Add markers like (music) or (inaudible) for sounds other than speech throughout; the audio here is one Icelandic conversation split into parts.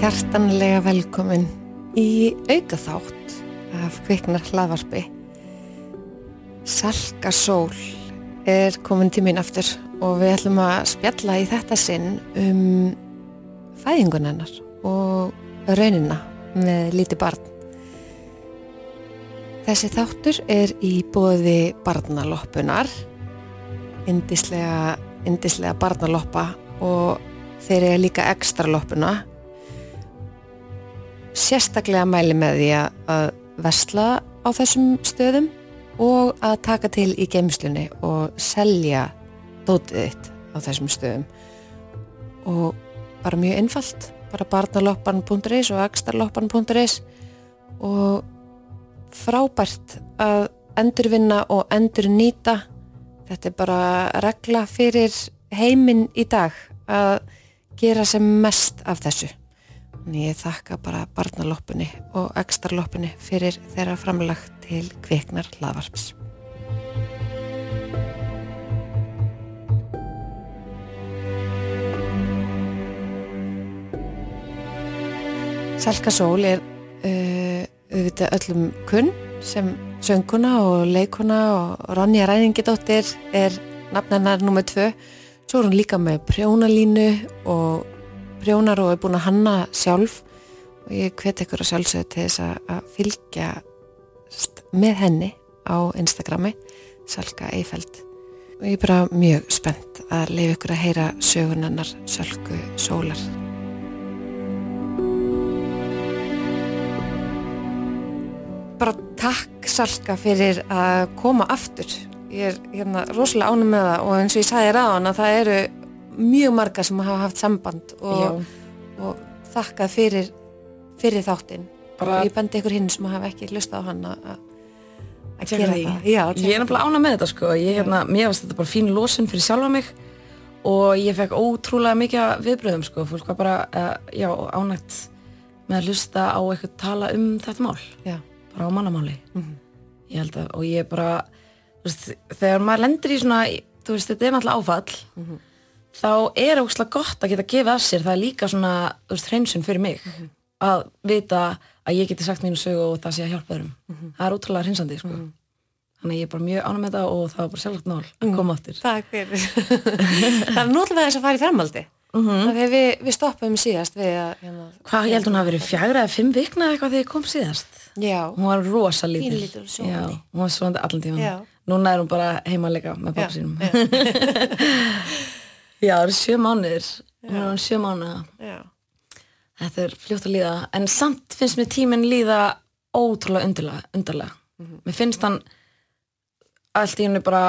Hjartanlega velkomin í auka þátt af kviknar hlaðvarpi. Salka sól er komin til mín aftur og við ætlum að spjalla í þetta sinn um fæðingun hennar og raunina með líti barn. Þessi þáttur er í bóði barnaloppunar, indislega, indislega barnaloppa og þeir eru líka ekstra loppuna. Sérstaklega mæli með því að vesla á þessum stöðum og að taka til í geimslunni og selja dótið þitt á þessum stöðum. Og bara mjög einfalt, bara barnaloppan.is og ekstraloppan.is og frábært að endurvinna og endur nýta þetta er bara regla fyrir heiminn í dag að gera sem mest af þessu en ég þakka bara barnaloppunni og ekstraloppunni fyrir þeirra framlagt til kviknar hlaðvarps Salka Sól er uh, auðvitað öllum kunn sem sönguna og leikuna og Ronja Ræningidóttir er nafnennar nummið tvö. Svo er hún líka með prjónalínu og prjónar og er búin að hanna sjálf. Og ég hvet ykkur að sjálfsögðu til þess að fylgja með henni á Instagrami Salka Eifeld og ég er bara mjög spennt að leiða ykkur að heyra sögunannar Salku Sólar. Bara takk Salka fyrir að koma aftur. Ég er hérna rosalega ánum með það og eins og ég sagði ráðan að það eru mjög marga sem hafa haft samband og, og þakkað fyrir fyrir þáttinn. Bara, og ég bendi ykkur hinn sem hafa ekki lusta á hann að gera því. það já, Ég er nefnilega ánað með þetta sko. Ég, hérna, Mér varst þetta bara fín losun fyrir sjálfa mig og ég fekk ótrúlega mikið viðbröðum sko, fólk var bara uh, ánægt með að lusta á eitthvað tala um þetta mál. Já. bara á mannamáli. Mhm. ég held að, og ég bara veist, þegar maður lendir í svona veist, þetta er náttúrulega áfall. Mhm. Þá er ógslag gott að geta gefið af sér. Það er líka svona, þú veist, hreinsun fyrir mig Mhm. að vita að ég geti sagt mínu sögu og það sé að hjálpa öðrum. Mhm. það er útrúlega hreinsandi, sko. Þannig að ég er bara mjög ánum með þetta og það var bara sjálflagt mál Mhm. að koma aftur. Takk fyrir. Það er náttúrulega þess að fara í framhaldi. Mm -hmm. þegar við, við stoppum síðast við að hérna, hvað, ég held hún hafi verið fjagra eða fimm vikna eitthvað þegar ég kom síðast? Já, hún var rosa lítil hún var svonandi allan tíman núna er hún bara heima að leika með pappa (laughs) (laughs) Já, það eru sjö mánuðir. Hún er hann sjö mánuða. Já, þetta er fljótt að líða en samt finnst mér tíminn líða ótrúlega undarlega, undarlega. mér finnst hann allt í hennu bara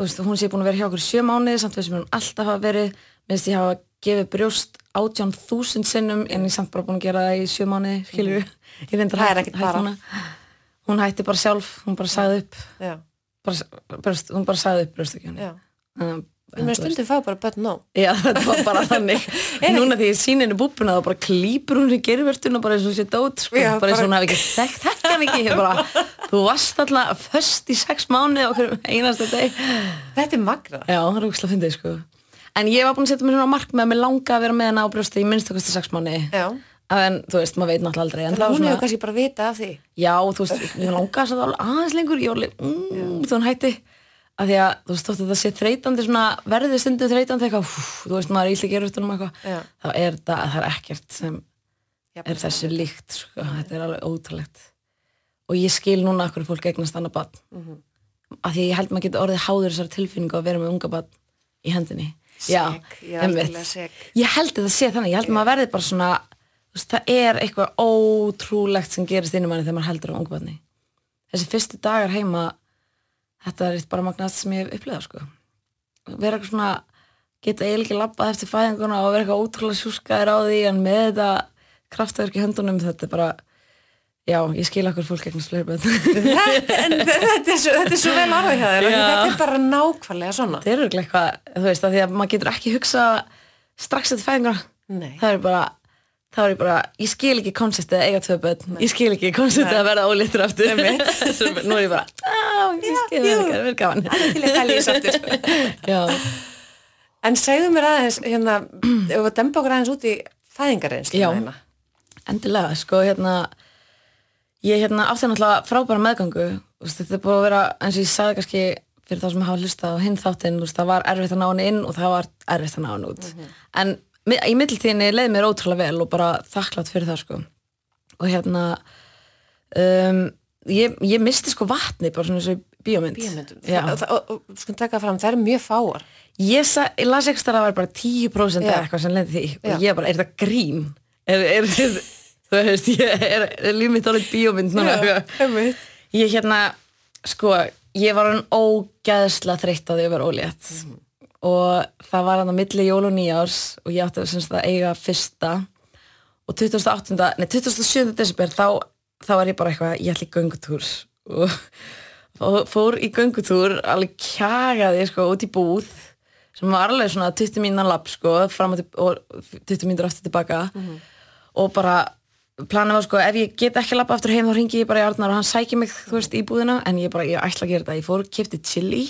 veist, hún sé búin að vera hjá okkur sjö mánuði samt finnst mér hún alltaf hafa verið minnst ég hafa gefið brjóst átján þúsund sinnum en ég samt bara búin að gera það í sjö mánuði skilur ég reyndar Það er hætt- ekkert hætt bara. núna. hún hætti bara sjálf, hún bara sagði upp. Bara, brjóst, hún bara sagði upp brjóstakjönu já. Ég meina stundum fá bara börn nóg. Já, þetta var bara þannig. (laughs) Núna því ég sín henni búbuna þá bara klýpur hún í gervertun og bara eins og sé dót sko. Já, bara eins og bara- hún hafi ekki þekkt þetta mikið Ég bara, þú varst alltaf föst í sex mánu okkur einasta deg Þetta er magra Já, það er úkslega að fyndið sko. En ég var búin að setja mér svona mark með að mér langa að vera með henni á brjósti í minnst okkar sex mánu Já, En þú veist, maður veit náttúrulega aldrei. Þannig að hún hefur kannski bara vita af því. Já, þú veist, ég langa að það aðeins lengur, ég var alveg, mm, þú hann hætti að því að, þú veist, þótt að það sé þreytandi svona, verði stundum þreytandi eitthvað hú, þú veist, maður er ísli gerustunum eitthvað Já. þá er það, það er ekkert sem Já, er þessu líkt, sko, þetta er alveg ótrúlegt. Og ég skil núna akkur fólk eignast annað barn. Mhm. að því að ég held maður geti orðið háður þessar tilfinningu að vera með unga barn í hendinni. Sek, ég algjörlega sek. ég held að það sé þannig, ég held að maður verði bara svona veist, það er eitthvað ótrúlegt sem gerist inn í manni þegar maður heldur á unga barni. Þessi fyrstu dagar heima þetta er eitt bara magnast sem ég hef upplegað sko. vera eitthvað svona geta eiginlega ekki labbað eftir fæðinguna og vera eitthvað ótrúlega sjúskaðir á því en með þetta kraftverk í höndunum þetta er bara já, ég skil okkur fólk börn En þetta er þetta er svo vel Já. Þetta er bara nákvæmlega svona það er eitthvað, þú veist, að því að maður getur ekki hugsa strax eftir fæðinguna Nei, það er bara þá er ég bara, ég skil ekki konseptið að eiga tvö börn, ég skil ekki konseptið að verða ólítur aftur. (laughs) Nú er ég bara, á, ég skil, það er verið gaman. (laughs) En segðu mér aðeins, hérna, ef við dempa okkur aðeins út í fæðingarreynslu Já. hérna. Endilega, sko, hérna ég hérna átti náttúrulega frábæra meðgangu þetta er búið að vera, eins og ég sagði kannski fyrir þá sem hafa hlustað á hinn þáttinn það var erfitt að ná hann inn og það var erfitt að ná hann út. En mi- í mittiltíðinni leið mér ótrúlega vel og bara þakklátt fyrir það sko og hérna um, ég, ég misti sko vatni bara svona eins og bíómynd. Já. Sko taka fram, það eru mjög fáar. ég, sa, ég las ekki að það var bara 10% eða Já. eitthvað sem lendi því Já. og ég bara, er þetta grín? Er, er, er, þú veist, ég er, er mitt alveg bíómynd núna einmitt. ég hérna, sko ég var hann ógæðslega þreytt á því að vera ólétt og það var hann á milli jól og nýjárs og ég átti semst að eiga fyrsta. Og 28. Nei, 27. desember þá, þá var ég bara eitthvað, ég ætla í göngutúr. Og, og fór í göngutúr alveg kjagaði sko út í búð sem var alveg svona 20 mínan lapp sko fram og, til, og 20 mínútur aftur tilbaka. Og bara planið var sko, ef ég get ekki lappa aftur heim þá ringi ég bara í Arnar og hann sækir mig þú veist í búðina, en ég bara, ég ætla að gera þetta. Ég fór, kefti chili,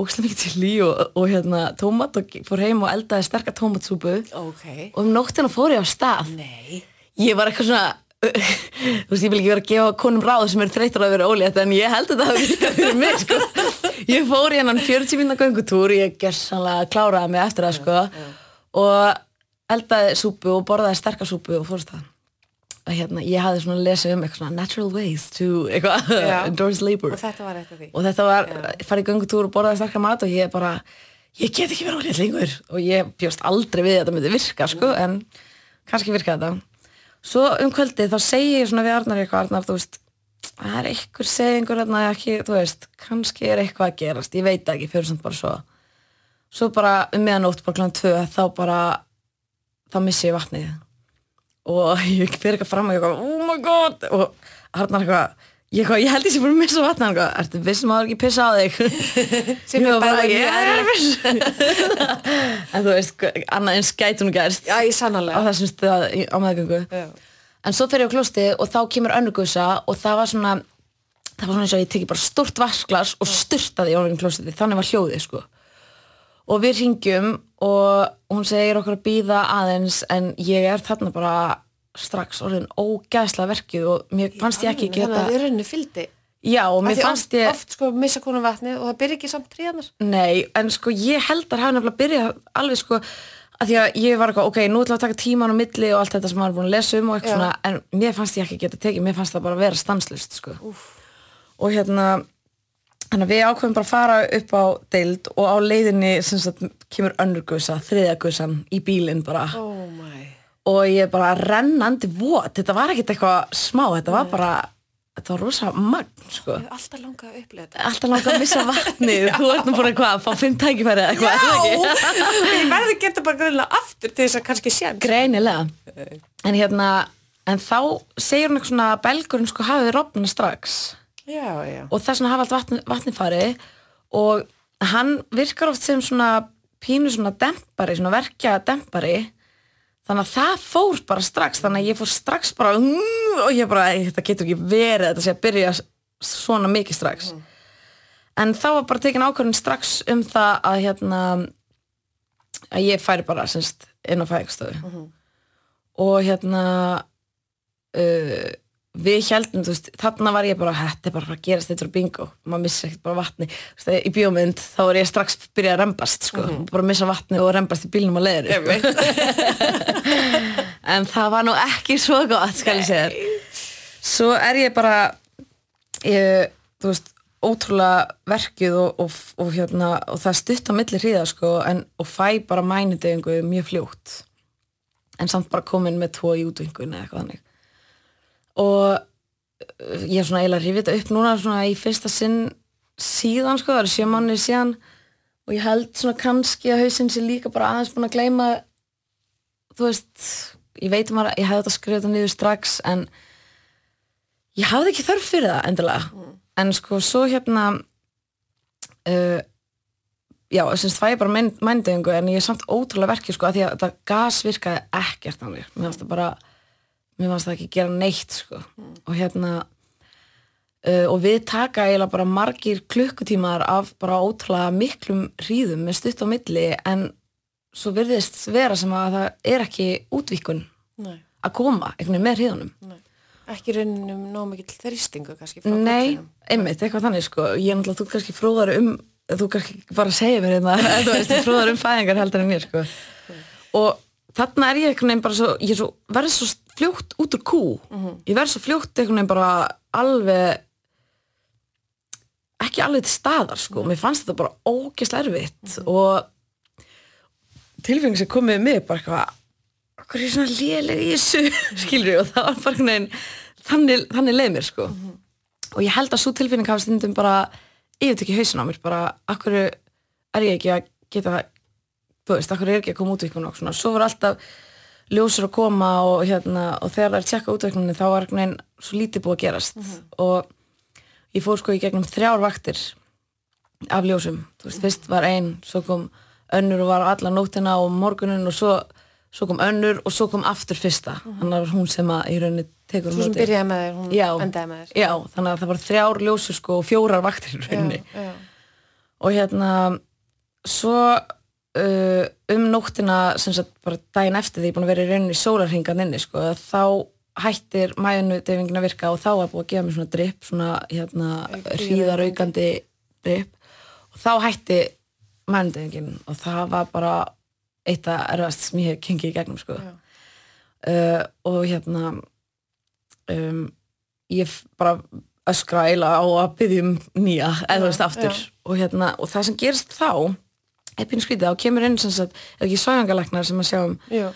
ógstlega mikið chili og, og hérna tómat og fór heim og eldaði sterka tómatsúpu Ok. og um nóttina fór ég á stað Nei. ég var eitthvað svona (laughs) þú veist, ég vil ekki vera að gefa konum ráð sem er þreytur að vera ólétt en ég held að það hafi fyrir mig sko. (laughs) ég fór í hennan 40 minna göngutúr ég gerðsanlega kláraði mig eftir það sko. og eldaði súpu og borðaði sterka súpu og fórst það að hérna, ég hafði svona lesið um eitthvað svona natural ways to eitthvað, (laughs) endorse labor. Og þetta var eitt af því. og þetta var, farið í göngutúr og borðaði sterkar mat og ég bara, ég get ekki verið ólétt lengur. Og ég bjóst aldrei við að þetta myndi virka sko, en kannski virka þetta. Svo um kvöldið þá segi ég svona við Arnar eitthvað, Arnar, þú veist það er einhver segingur hérna ekki, þú veist kannski er eitthvað að gerast, ég veit ekki fyrir samt bara svo. Svo bara um meðanótt, bara kláðan og ég fyrir eitthvað fram og ég eitthvað, oh my god. Og Arnar eitthvað Ég, eitthvað, ég held ég sem búin að missa vatna eitthvað, ertu vissum að það er ekki pissa á þig? (laughs) Sem Ég bara, viss. (laughs) En þú veist, annað eins gæti hún gerst. Já, ég á sannarlega. þessum stað í- á meðgöngu. En svo fer ég á klósti og þá kemur önnurgusa og það var svona það var svona eins og ég teki bara stort vasklas og styrtaði í honum klóstið, þannig var hljóðið sko og við ringjum og hún segir okkur að býða aðeins en ég er þarna bara strax orðin ógæðslega verkið og mér fannst ég ekki Þannig geta að þið rauninni fylgdi. já og mér fannst ég Oft sko missa konum vatnið og það byrja ekki samt tríðanar. Nei, en sko ég held að hafa nefnilega byrjað alveg sko að því að ég var eitthvað, ok, nú ætla að taka tíman á milli og allt þetta sem maður er búin að lesa um og eitthvað svona, en mér fannst ég ekki geta tekið, mér fannst það bara að vera stanslust sko. og hérna þannig að við ákveðum bara að fara upp á deild og á leiðinni sagt kemur önnur gusa, þriðja gusan í bílinn bara Oh my. og ég bara rennandi vot, þetta var ekkert eitthvað smá, þetta var bara þetta var rosa magn sko Ég hef alltaf langað að upplega þetta. alltaf langa að missa vatnið (laughs) þú ert nú búin að hvað, fá fimm tækifæri eða eitthvað, er ekki? ég verði að geta bara greinlega aftur til þess að kannski sé. greinilega en hérna, en þá segir hún eitthvað svona að belgurinn sko hafið rofna strax Já, já. og þess vegna hafa allt vatni, vatni farið og hann virkar oft sem svona pínu svona dempari, svona verkja dempari. Þannig að það fór bara strax þannig að ég fór strax bara mm, og ég bara, "Æ, þetta getur ekki verið þetta sé að byrja svona mikið strax. En þá var bara tekin ákvörðin strax um það að hérna að ég færi bara semst inn á fæðingstöðu og hérna uh, við heldum, þú veist, þarna var ég bara þetta er bara að að gerast þetta er bingo maður missa ekkert bara vatni, þú veist, í bíómynd þá er ég strax byrjað að rembast, sko bara missa vatni og rembast í bílnum á leiðir (laughs) en það var nú ekki svo gott, skal ég segja svo er ég bara ég, þú veist ótrúlega verkið og, og, og, hérna, og það stutt á milli hríða sko, en, og fæ bara mænudegingu mjög fljótt. En samt bara komin með tvo í útvingun eða eitthvað þannig og uh, ég er svona eiginlega hrifið þetta upp núna svona í fyrsta sinn síðan sko, það eru sjö mánuðir síðan. Og ég held svona kannski að hausinn sé líka bara aðeins búin að gleyma þú veist ég veit um að ég hefði þetta skrifað þetta niður strax en ég hafði ekki þörf fyrir það endilega. En sko svo hérna uh, já, semst fæ ég bara mændegingu en ég er samt ótrúlega verkið sko að því að þetta gas virkaði ekkert á mér mér fannst það bara mér fannst það ekki gera neitt sko. Og hérna uh, og við taka eiginlega bara margir klukkutímar af bara ótrúlega miklum hríðum með stutt á milli en svo virðist vera sem að það er ekki útvíkun Nei, að koma veginn með hríðunum. Nei. Ekki rauninum nóg mikill þrýstingu kannski Nei, kollinum. einmitt, eitthvað þannig sko. Ég er náttúrulega, þú kannski fróðar um þú kannski bara segja mér hérna (laughs) þú veist, þú fróðar um fæðingar heldur en mér sko. Og þarna er ég einhvern veginn bara svo, ég er svo, verður svo fljótt út úr kú. Ég verður svo fljótt einhvern veginn bara alveg ekki alveg til staðar sko. Mér fannst þetta bara ógeðslega erfitt og tilfengi sem komið við mig bara eitthvað hvað er ég svona léleg í þessu? (laughs) Skilur og það var bara einhvern veginn þannig, þannig leið mér sko. Og ég held að svo tilfinning hafa stundum bara yfirtekki hausin á mér. Bara akkur er ég ekki að geta þú veist, akkur er ekki að koma útvikun og svona, svo var alltaf ljósur að koma og hérna og þegar það er að tjekka útviknunin þá var einhvern veginn svo lítið búið að gerast. Og ég fór sko í gegnum þrjár vaktir af ljósum, þú veist, fyrst var ein svo kom önnur og var alla nóttina og morgunin og svo, svo kom önnur og svo kom aftur fyrsta. Þannig að var hún sem að í rauninni tekur Svo sem móti. byrjaði með þér, hún endaði með þér. Já, þannig að það var þrjár ljósur sko og fjórar vaktir í rauninni. Já, já. og hérna svo uh, um nóttina sem sagt bara daginn eftir því ég búin að vera í rauninni sólarhingan inni sko þá hættir mæðinu deyfingin að virka og þá var búið að gefa mér svona drip svona hérna hríðaraukandi drip. Og þá hætti mæðinu deyfingin og það var bara eitt af erfast sem ég hef kengið í gegnum sko. Uh, og hérna um, ég bara öskra eiginlega á að byggja um nýja eða þú veist aftur. og, hérna, og það sem gerist þá er pínu skrítið, þá kemur inn sem sagt, er ekki svæðangalæknar sem að sjáum Jú.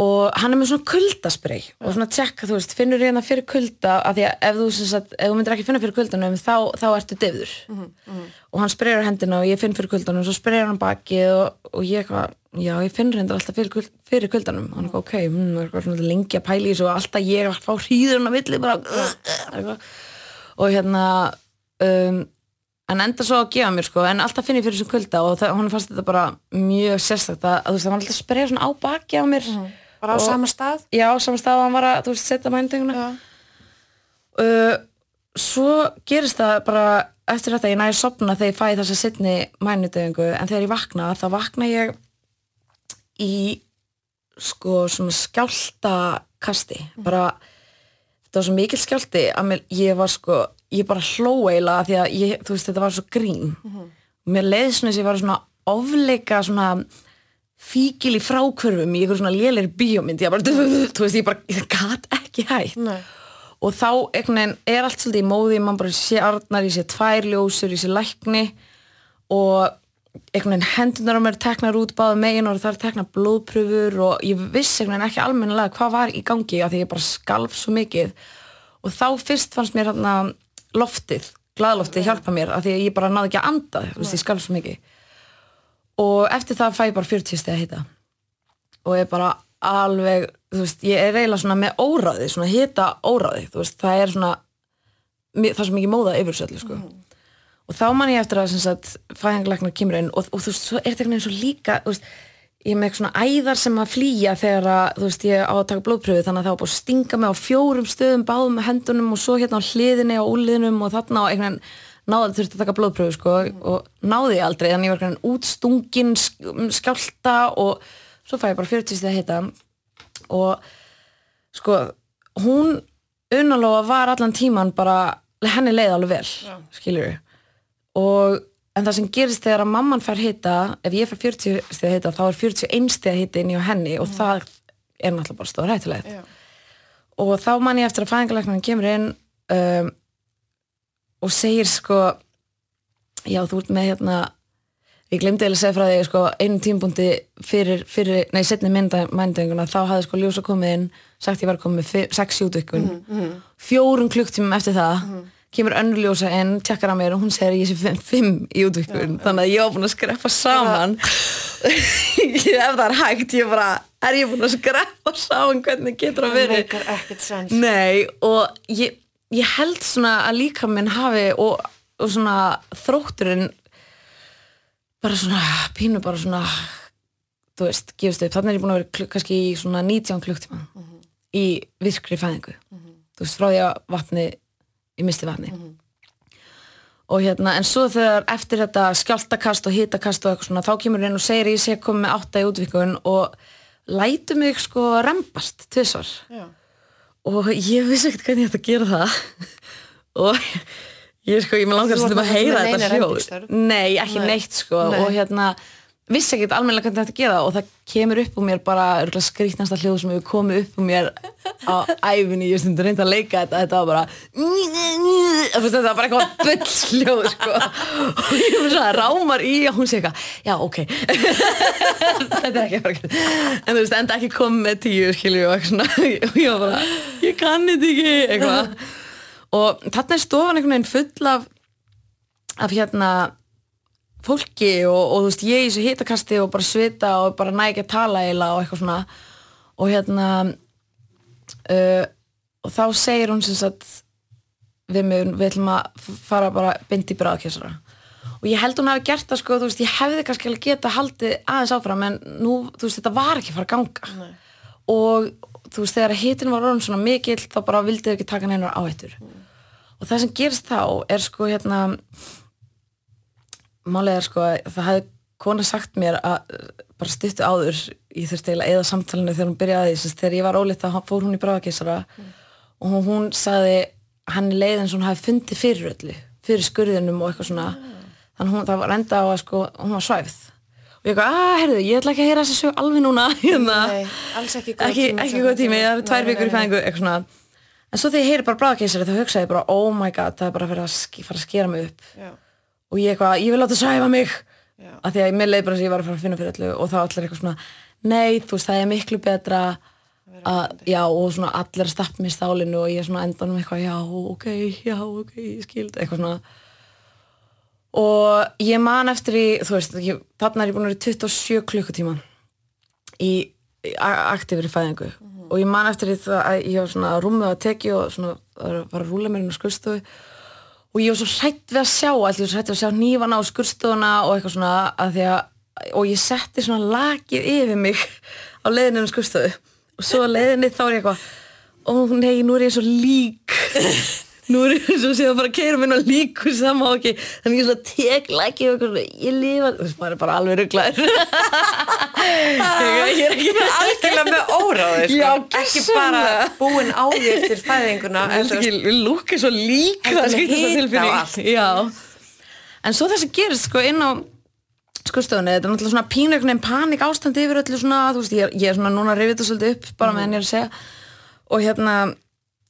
og hann er með svona kuldaspray og svona tjekka, þú veist, finnur hérna fyrir kulda af því að ef þú, sagt, ef þú myndir ekki finna fyrir kuldanum þá, þá ertu deyfður. Og hann sprayar hendina og ég finn fyrir kuldanum svo sprayar hann bakið og, og ég eitthvað, já, ég finn reyndar alltaf fyrir, kuld, fyrir kuldanum. Og hann eitthvað, ok, hm, er eitthvað svona lengi að pæla í þessu og alltaf ég að fá hríðurinn á milli bara, eitthvað. og hérna um, hann enda svo að gefa mér sko en alltaf finn ég fyrir þessu kulda og það, hún fannst þetta bara mjög sérstakt að, að þú veist, það var alltaf að sprayja svona á baki á mér Bara á Og- sama stað? já, saman stað og hann var að, þú veist, setja mændinguna Já. uh, svo gerist það bara eftir þetta, ég næði að sopna þegar ég fæ þessa setni mænudöfingu en þegar ég vakna, þá vakna ég í sko svona skjáltakasti bara þetta var svo mikil skjálti að mér, ég var sko ég bara hló eiginlega því að ég, þú veist, þetta var svo grín. Mér leiði svona þess að ég var svona ofleika svona fíkil í frákvörfum í eitthvað svona lélir bíómynd. Ég bara, (laughs) þú veist, ég bara, gat ekki hægt Nei. og þá veginn er allt svolítið í móði mann bara sé arnar, ég sé tvær ljósur ég sé lækni og hendunar á mér teknar út báða megin og það er teknar blóðpröfur og ég vissi veginn ekki almennilega hvað var í gangi af því ég bara skalf svo mikið. Og þá fyrst fannst mér hérna loftið, glaðloftið hjálpa mér af því að ég bara náði ekki að anda, veist, ég skalf svo mikið. Og eftir það fæ ég bara 40 steg að hita. Og ég bara alveg, þú veist, ég er eiginlega svona með óráði, svona hita óráði þú veist, það er svona það er svo mikið móða yfir þessu öllu, sko og þá man ég eftir að sem sagt, fæðinglæknar kemur inn og, og þú veist, svo er þetta veginn svo líka þú veist, ég með svona æðar sem að flýja þegar að, þú veist, ég á að taka blóðpröfu þannig að það var búið að stinga mig á fjórum stöðum báðum með hendunum og svo hérna á hliðinni og úliðinum og þarna á einhvern veginn náði þurfti að taka blóðpröfu sko og náði ég aldrei. Þannig ég var einhvern veginn útstungin sk- skjálta og svo fæ ég bara 40 stið að heita og sko hún unnalóa var allan tíman bara henni leið alveg vel skilur og en það sem gerist þegar að mamman fær hita ef ég fær 40 stið hita þá er 41 stið hita inn í henni og það er náttúrulega bara stóð hættulegt. Já. og þá man ég eftir að fæðingalæknarinn kemur inn um, og segir sko já þú ert með hérna ég glemdi eða að segja frá því sko einu tímbúndi fyrir, fyrir nei setni mændenguna þá hafði sko ljósa komið inn sagt ég var komið með fi- sex jútvikun fjórum klukktímum eftir það kemur önnur ljósa inn, tjekkar að mér og hún segir ég sé fimm, fimm í útvikun þannig að ég var búin að skreppa saman. (laughs) Ef það er hægt ég bara, er ég búin að skreppa saman? Hvernig getur að Það verið. Nei, og ég, ég held svona að líka minn hafi og, og svona þrótturinn bara svona pínu bara svona þú veist, gefist upp, þannig er ég búin að vera kluk, kannski í svona 19 klukktíma í virkri fæðingu. Þú veist, frá því að vatni ég misti vatni og hérna, en svo þegar eftir þetta skjáltakast og hitakast og eitthvað svona þá kemur inn og segir ég sé að koma með átta í útvikun og lætu mig sko rembast tvisvar Já. og ég vissi ekkert hvernig ég ætti að gera það (laughs) og ég sko, ég með langar að heyra þetta hljóð nei, ekki Nei. neitt sko Nei. og hérna, vissi ekkert almennilega hvernig gera það og það kemur upp úr mér bara skrýtnasta hljóð sem hefur komið upp úr mér á æfinni, ég stundum reyndi að leika þetta þetta var bara þetta var bara eitthvað bullsljóð sko. og ég fyrir svo að rámar í og hún sé eitthvað, já ok. Þetta er ekki gera en þú veist, enda ekki komið með tíu skilju og svona. Ég var bara, ég kann þetta ekki eitthvað. Og þarna er stofan einhvern veginn full af af hérna fólki og, og þú veist, ég í þessu hitakasti og bara svita og bara næ ekki að tala eila og eitthvað svona. Og hérna uh, og þá segir hún sem sagt við mig, við ætlum að fara bara beint í bráðkessara og ég held hún hafi gert það sko, þú veist, ég hefði kannski geta haldið aðeins áfram en nú, þú veist, þetta var ekki að fara að ganga. Nei. og þú veist, þegar hitin var orðin svona mikill þá bara vildi þau ekki taka neinar áhættur. Og það sem gerist þá er sko hérna málið er sko að það hefði kona sagt mér að bara stuttu áður ég þurfti eiginlega eða samtalinu þegar hún byrjaði þess þegar ég var óleitt þá fór hún í bráðakessara og hún, hún sagði hann leið eins og hún hafi fundið fyrir öllu fyrir skurðinum og eitthvað svona. Þannig hún, það var enda á að sko hún var svæfð. Og ég eitthvað, að herðu, ég ætla ekki að heyra þess að sög alveg núna (laughs) hérna. Nei, alls ekki góð ekki, tími ekki góð tími, það Nei, tvær vikur í fæðingu eitthvað svona. En svo þegar ég heyri bara bráðakeisari þá hugsaði ég bara, oh my god, það er bara að fara að skera mig upp. Já, og ég eitthvað, ég vil láta svæfa mig. Já, af því að mér leið bara sem ég var að fara að finna fyrir öllu og þá allir eitthvað svona, nei, þú veist, það er miklu betra að, já, og svona allir að stappa mér stálinu og ég er svona endanum eitthvað, já, ok, já, ok, ég skildi, eitthvað svona. Og ég man eftir í, þú veist, ég, þarna er ég búin að vera í 27 klukkutíma í, í aktífri fæðingu. Og ég man eftir í það að ég var svona rúmið að teki og svona var að rúla mér inn á skurstofu og ég var svo hrætt við að sjá allt, ég var svo hrætt við að sjá nýfana á skurstofuna og eitthvað svona að því að og ég setti svona lakið yfir mig á leiðinu um skurstofu og svo leiðinni þá er ég eitthvað ó nei, nú er ég svo lík (laughs) nú er ég svo séð að bara keira minn á líku má ekki, þannig ég svona tek lakið og ég lifa þú veist, maður er bara alveg rugglaður (laughs) ég er ekki algjörlega með óráði sko. Ekki bara búin á því eftir fæðinguna Ég við lúkið svo lík Heldur það með skiptir það hita tilfinning. og allt. Já. En svo það sem gerist sko inn á skurstofunni, þetta er náttúrulega svona pínu einhvern veginn panik ástandi yfir öllu svona, þú veist, ég ég er svona núna að rifja þetta svolítið upp bara meðan ég er að segja og hérna,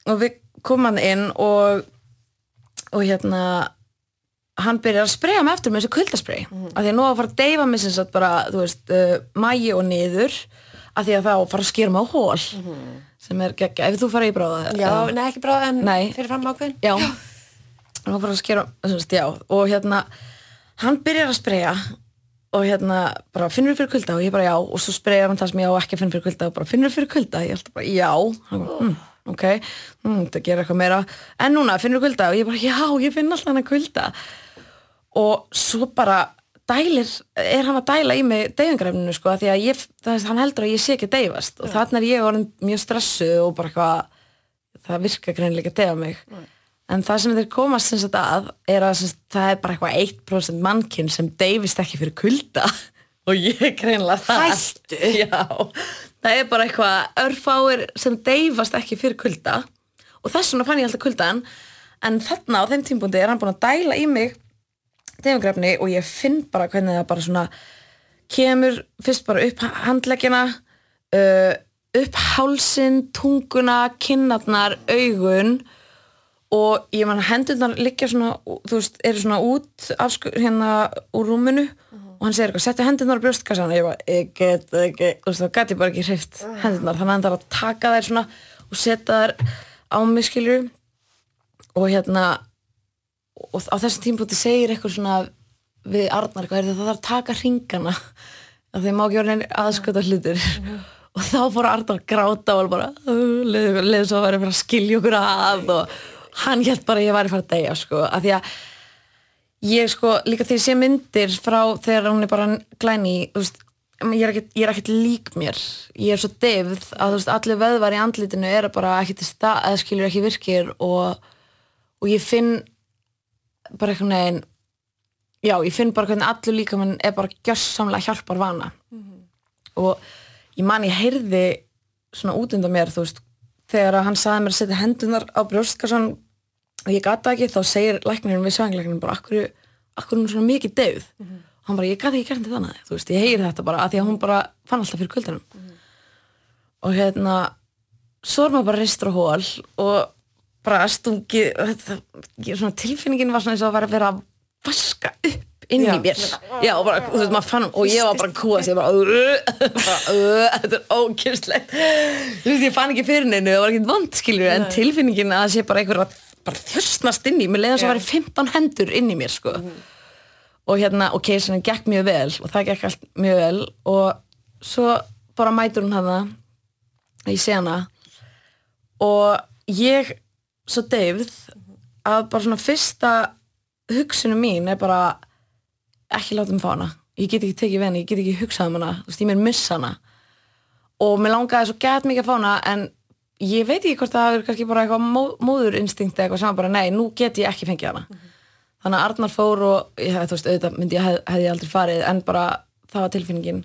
og við komum hann inn og og hérna hann byrjar að spreja mig eftir með þessu kuldaspray. Mm. af því að nú að fara að deyfa mig sem sagt bara, þú veist, uh, mægi og niður af því að það á að fara að skera mig á hól sem er geggja, ef þú fara í bráða Já, nei ekki bara en Nei. fyrir fram ákveðin. Já, hann bara að skera sem sagt, já, og hérna hann byrjar að spreja og hérna bara finnur fyrir kulda og ég bara já. Og svo sprejar hann það sem ég á ekki að finna fyrir kulda og bara finnur fyrir kulda, ég alltaf bara já. Hann bara, mm, ok, mm, það gerir eitthvað meira. En núna finnur kulda? Og ég bara já, ég finn alltaf hann að kulda. Og svo bara dælir, er hann að dæla í mig deyfingarefninu sko, því að ég, það, hann heldur að ég sé ekki deyfast. Og þannig er ég orðin mjög stressuð og bara eitthvað það virka að deyfa mig. En það sem þeir komast sem sagt að er að sagt, það er bara eitthvað 1% mannkinn sem deyfist ekki fyrir kulda. (laughs) Og ég greinilega það. Hættu? Já, það er bara eitthvað örfáir sem deyfast ekki fyrir kulda. Og þess vegna fann ég alltaf kuldan en þarna á þeim tímpúndi er hann búin að dæla í mig deyfingrefni og ég finn bara hvernig það bara svona kemur fyrst bara upp handleggina uh, upp hálsin, tunguna kinnarnar, augun. Og ég man hendurnar liggja svona, þú veist, eru svona út af hérna úr rúminu og hann segir eitthvað, setja hendurnar á brjóstkassan og ég bara, ég get ekki, þú veist, þá gæti bara ekki hreift hendurnar, þannig að hann þarf að taka þær svona og setja þær á mig skilju og hérna og á þessum tímpúti segir eitthvað svona við Arnar eitthvað, "Heyrðu, það þarf að taka hringana. Af því má ekki vera aðskota hlutir (laughs) og þá fór Arnar að gráta og bara leðið svo að vera að skilja okkur að og hann held bara að ég væri að fara að deyja sko, af því að ég sko, líka þegar ég sé myndir frá þegar hún er bara glæni veist, ég er ekkert, ég er ekkert lík mér. Ég er svo deyfð að veist, allir veðvar í andlitinu eru bara ekki til stað eða skilur ekki virkir og, og ég finn bara einhvern veginn já, ég finn bara hvernig allur líka mann er bara gjörsamlega hjálpar vana og ég man ég heyrði svona út undan mér þú veist, þegar hann saði mér að setja hendunar á brjóstkassan og ég gata ekki, þá segir læknirinn við svænglæknirinn bara, akkur, akkur er hún svona mikið deyð og hann bara, ég gata ekki gert þetta þannig þú veist, ég heyri þetta bara, að því að hún bara fann alltaf fyrir kvöldunum og hérna svo er maður bara ristur á hól og bara stungi þetta, ég- svona tilfinningin var svona eins og að vera að vaska upp inn í mér. Já, og bara, veist, fann og ég var bara að kúa sig, bara, (laughs) bara þetta er ókynslegt þú veist, ég fann ekki fyrir neinu, það var ekkert vond skilur, en tilfinningin að það sé bara einhver að bara þjösnast inn í, mér leiði að væri 15 hendur inn í mér, sko. Og hérna, og keisarinn gekk mjög vel og það gekk allt mjög vel og svo bara mætur hún hana í sena og ég svo deyfð að bara svona fyrsta hugsunum mín er bara ekki láta mig fá hana. Ég get ekki tekið við henni, ég get ekki hugsað um hana þú veist, ég mér missa hana. Og mér langaði svo gett mikið að fá hana en ég veit ekki hvort það verið kannski bara eitthvað mó, móðurinstinkt eða eitthvað sem bara nei, nú get ég ekki fengið hana. Þannig að Arnar fór og ég, þú veist, auðvitað myndi ég hef, hefði aldrei farið en bara það var tilfinningin.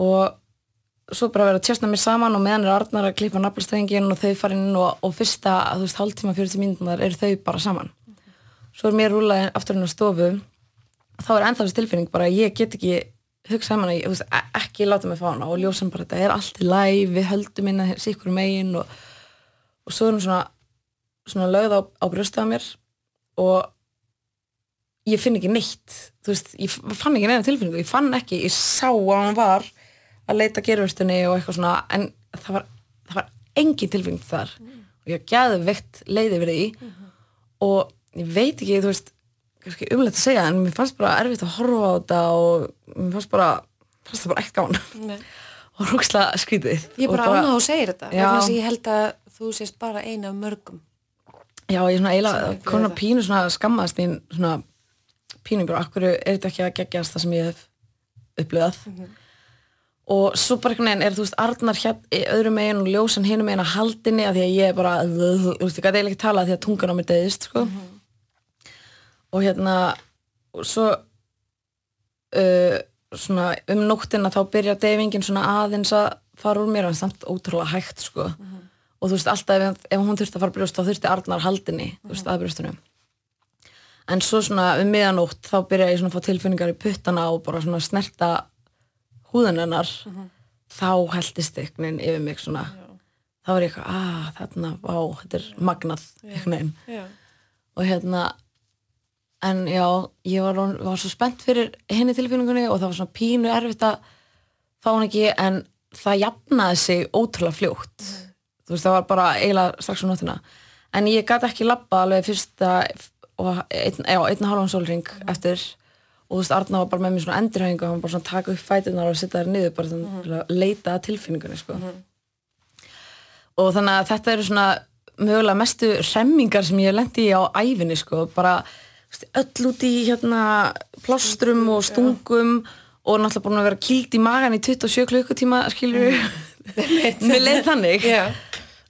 Og svo bara verið að tjastna mér saman og meðan er Arnar að klippa naflastrengin og þau farin inn og, og fyrsta, þú veist, hálftíma 40 mínútur eru þau bara saman. Svo er mér rúlaði aftur inn á stofu. Þá er ennþá þessi tilfinning bara ég get ekki hugsað um hana, ég, e- ekki láta mig fá hana og ljósum bara þetta er allt í læg við höldum inn að sikkur megin og, og svo er hún svona svona lögð á, á brjóstið á mér og ég finn ekki neitt. Þú veist, ég fann ekki neina tilfinningu ég fann ekki, ég sá að hann var að leita gerfustunni og eitthvað svona en það var, það var engin tilfinning þar. Og ég gæði veikt leiði verið því og ég veit ekki, þú veist kannski umlegt að segja, en mér fannst bara erfitt að horfa á þetta og mér fannst bara fannst það bara ekkert Nei. (laughs) og rúkslega skrítið. Ég bara ánað að segir þetta þess að ég held að þú sést bara eina af mörgum. Já, ég svona eiginlega, konar pínu svona skammaðast mín svona pínu bara, akkur er þetta ekki að geggjast það sem ég hef upplifað? Og svo bara einhvern veginn er þú veist Arnar hér í öðrum megin og ljósan hinum megin að haldinni að því að ég er bara, þú veist, ég gæti eiginlega ekki tala því að tungan á mér deyðist, sko og hérna og svo uh, svona um nóttina þá byrjar deyfingin svona aðeins að fara úr mér en samt ótrúlega hægt, sko. Og þú veist alltaf ef, ef hún þurfti að fara brjóst þá þurfti Arnar haldinni, þú veist, að brjóstunum. En svo svona um miðanótt þá byrja ég svona að fá tilfinningar í puttana og bara svona snerta húðun hennar. Þá heldist veginn yfir mig svona. Þá var ég eitthvað, að þarna, vá, þetta er magnað veginn. Já. og hérna en já, ég var, var svo spennt fyrir henni tilfinningunni og það var svona pínu erfitt að fá hún ekki en það jafnaði sig ótrúlega fljótt. Þú veist, það var bara eiginlega strax á nóttina. En ég gat ekki labba alveg fyrsta og einn, já, einn og halvan sólring eftir. Og þú veist, Arna var bara með mér svona endurhæfingu og hann bara svona taka upp fætunar og setja þær niður bara svona til að leita tilfinningunni sko. og þannig að þetta eru svona mögulega mestu remmingar sem ég lent í á æfinni sko, bara öll út í hérna plástrum og stungum og náttúrulega búin að vera kýlt í magan í 27 klukkutíma skilur (laughs) mér leið þannig. Já.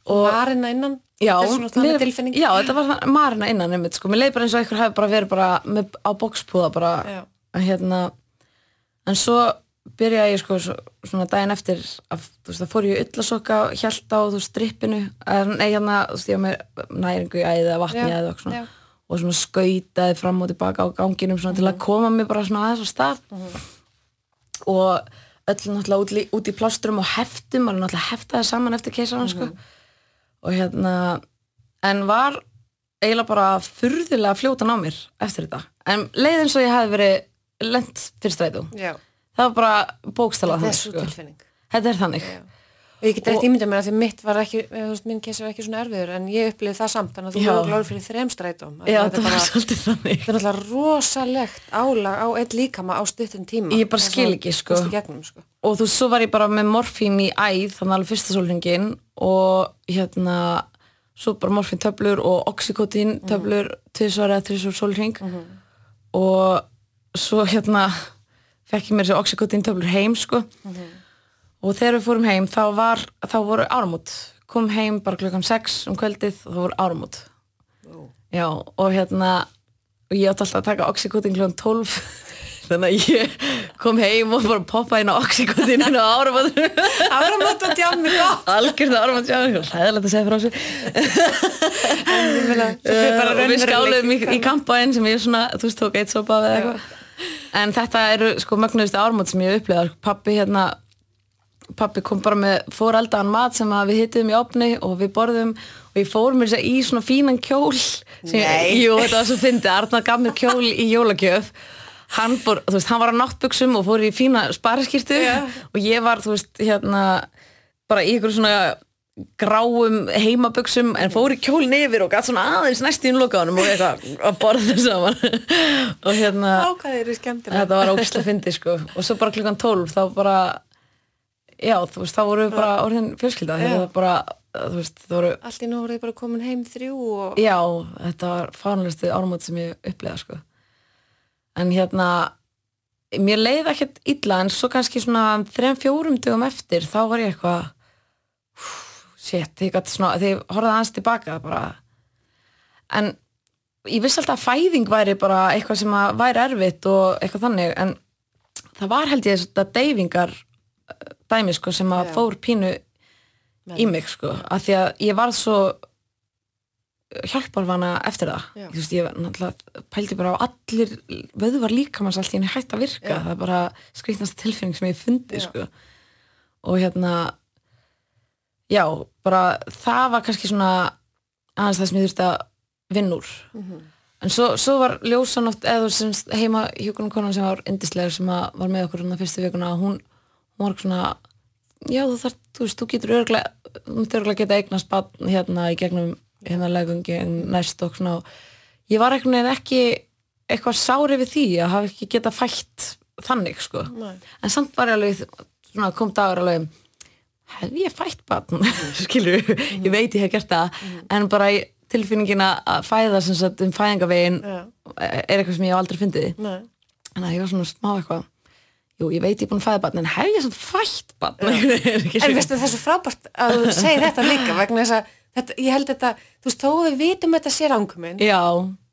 Og- Marina innan Já, tilfinning. Já, þetta var marina innan einmitt, sko. Mér leið bara eins og einhver hefði bara verið bara með, á bókspúða bara. Já. hérna en svo byrjaði ég sko svo, svona daginn eftir að þú veist, það fór ég ullasokka hjælt á þú veist, strippinu nei hérna, þú veist, ég var með næringu í æði eða vatni Já, eða eitthvað svona. já. Og svona skautaði fram og tilbaka á ganginum svona til að koma mig bara svona aðeins á stað. Og öll náttúrulega út, í- plástrum og heftum, maður náttúrulega heftaði saman eftir keisaran sko. Og hérna en var eiginlega bara furðulega fljótan á mér eftir þetta. En leið eins og ég hefði verið lent fyrir strætú Já. það var bara bókstala þetta þannig sko. þetta er þannig. Já. Og ég get ekki ímyndað mér að því mitt var ekki þú veist, minn kesi var ekki svona erfiður en ég upplifði það samt þannig að þú voru glóður fyrir þrem strætum já, er var bara svolítið þannig. þetta er náttúrulega rosalegt álag á einn líkama á stuttum tíma. Ég bara Það skil ekki, sko. gegnum, sko. og þú svo var ég bara með morfín í æð þannig alveg fyrsta sólringin og hérna svo bara morfín töflur og oxykotin töflur tvisvar eða þrisvar sólring og svo hérna fekk ég mér þessi oxykotin töflur heim sko og þegar við fórum heim þá var þá voru áramót. Kom heim bara klukkan 6 um kvöldið og það voru áramót. Já og hérna og ég átti alltaf að taka oxykotin kl. 12 þannig að ég kom heim og bara poppa inn á oxykotinu á áramótinu Áramót og djám er gott. Algjörð áramót já, hlæðilegt að segja frá Uh, (laughs) (laughs) og við skáluðum í, í kampaðin sem ég svona, þú veist, tók eitt sopa eða eitthvað. En þetta eru sko mögnuðustu ármót sem ég upplega pappi hérna pappi kom bara með fóreldaðan mat sem að við hittum í opni og við borðum og ég fór mér að í svona fínan kjól sem ég, Nei. jú, þetta var svo fyndið, Arnar gaf mér kjól í jólagjöf. Hann, fór, þú veist, hann var á náttbuxum og fór í fína spariskirtu Já. og ég var, þú veist, hérna bara í ykkur svona gráum heimabuxum en fór í kjólinn yfir og gætt svona aðeins næst í innlokaðunum og eitthvað að borða saman. Og hérna skemmtilega þetta var ógislega fyndi sko. Og svo bara klukkan 12 þá bara já þú veist þá voru við bara orðin fjölskylda þetta var bara þú veist það voru Allt í nú voruð þið bara komin heim þrjú og já þetta var fárnlegustu árumót sem ég upplega sko. En hérna mér leiði ekkert illa en svo kannski svona þrejum fjórum dögum eftir þá var ég eitthvað shit, ég gæti svona þegar ég horfði aðeins tilbaka bara. En ég vissi alltaf að fæðing væri bara eitthvað sem að væri erfitt og eitthvað þannig en það var held ég þetta deyfingar dæmi sko sem að fór pínu í mig sko af því að ég var svo hjálparvana eftir það. Veist, ég pældi bara á allir vöðvar líkamans allt í henni hætt að virka. Já. það er bara skrýtnast tilfinning sem ég fundi sko. og hérna já, bara það var kannski svona aðeins það sem ég þurfti að vinna úr. Mhm. en svo, svo var ljósan oft eða sem heima hjókunum konan sem var indislegur sem að var með okkur um það fyrstu vikuna hún, var svona já þú þarf, þú veist, þú getur örglega þú myndir örglega geta eignast barn hérna í gegnum hérna legungi næst og svona. Ég var einhvern veginn ekki eitthvað sári við því að hafa ekki geta fætt þannig sko. Nei. en samt var ég alveg svona, kom dagur alveg hef ég fætt barn? (laughs) Skilur, ég veit ég hef gert það. En bara tilfinningin að fæða sem sagt um fæðingavegin Já. er eitthvað sem ég aldrei fyndið en að ég var svona smá eitthvað jú, ég veit ég er búin að fæða barn en hef ég svona fætt barn? (laughs) En veistu það er svo frábært að þú (laughs) segir þetta líka vegna þess að þetta, ég held þetta, þú veist, þó við vitum þetta sér ánguminn,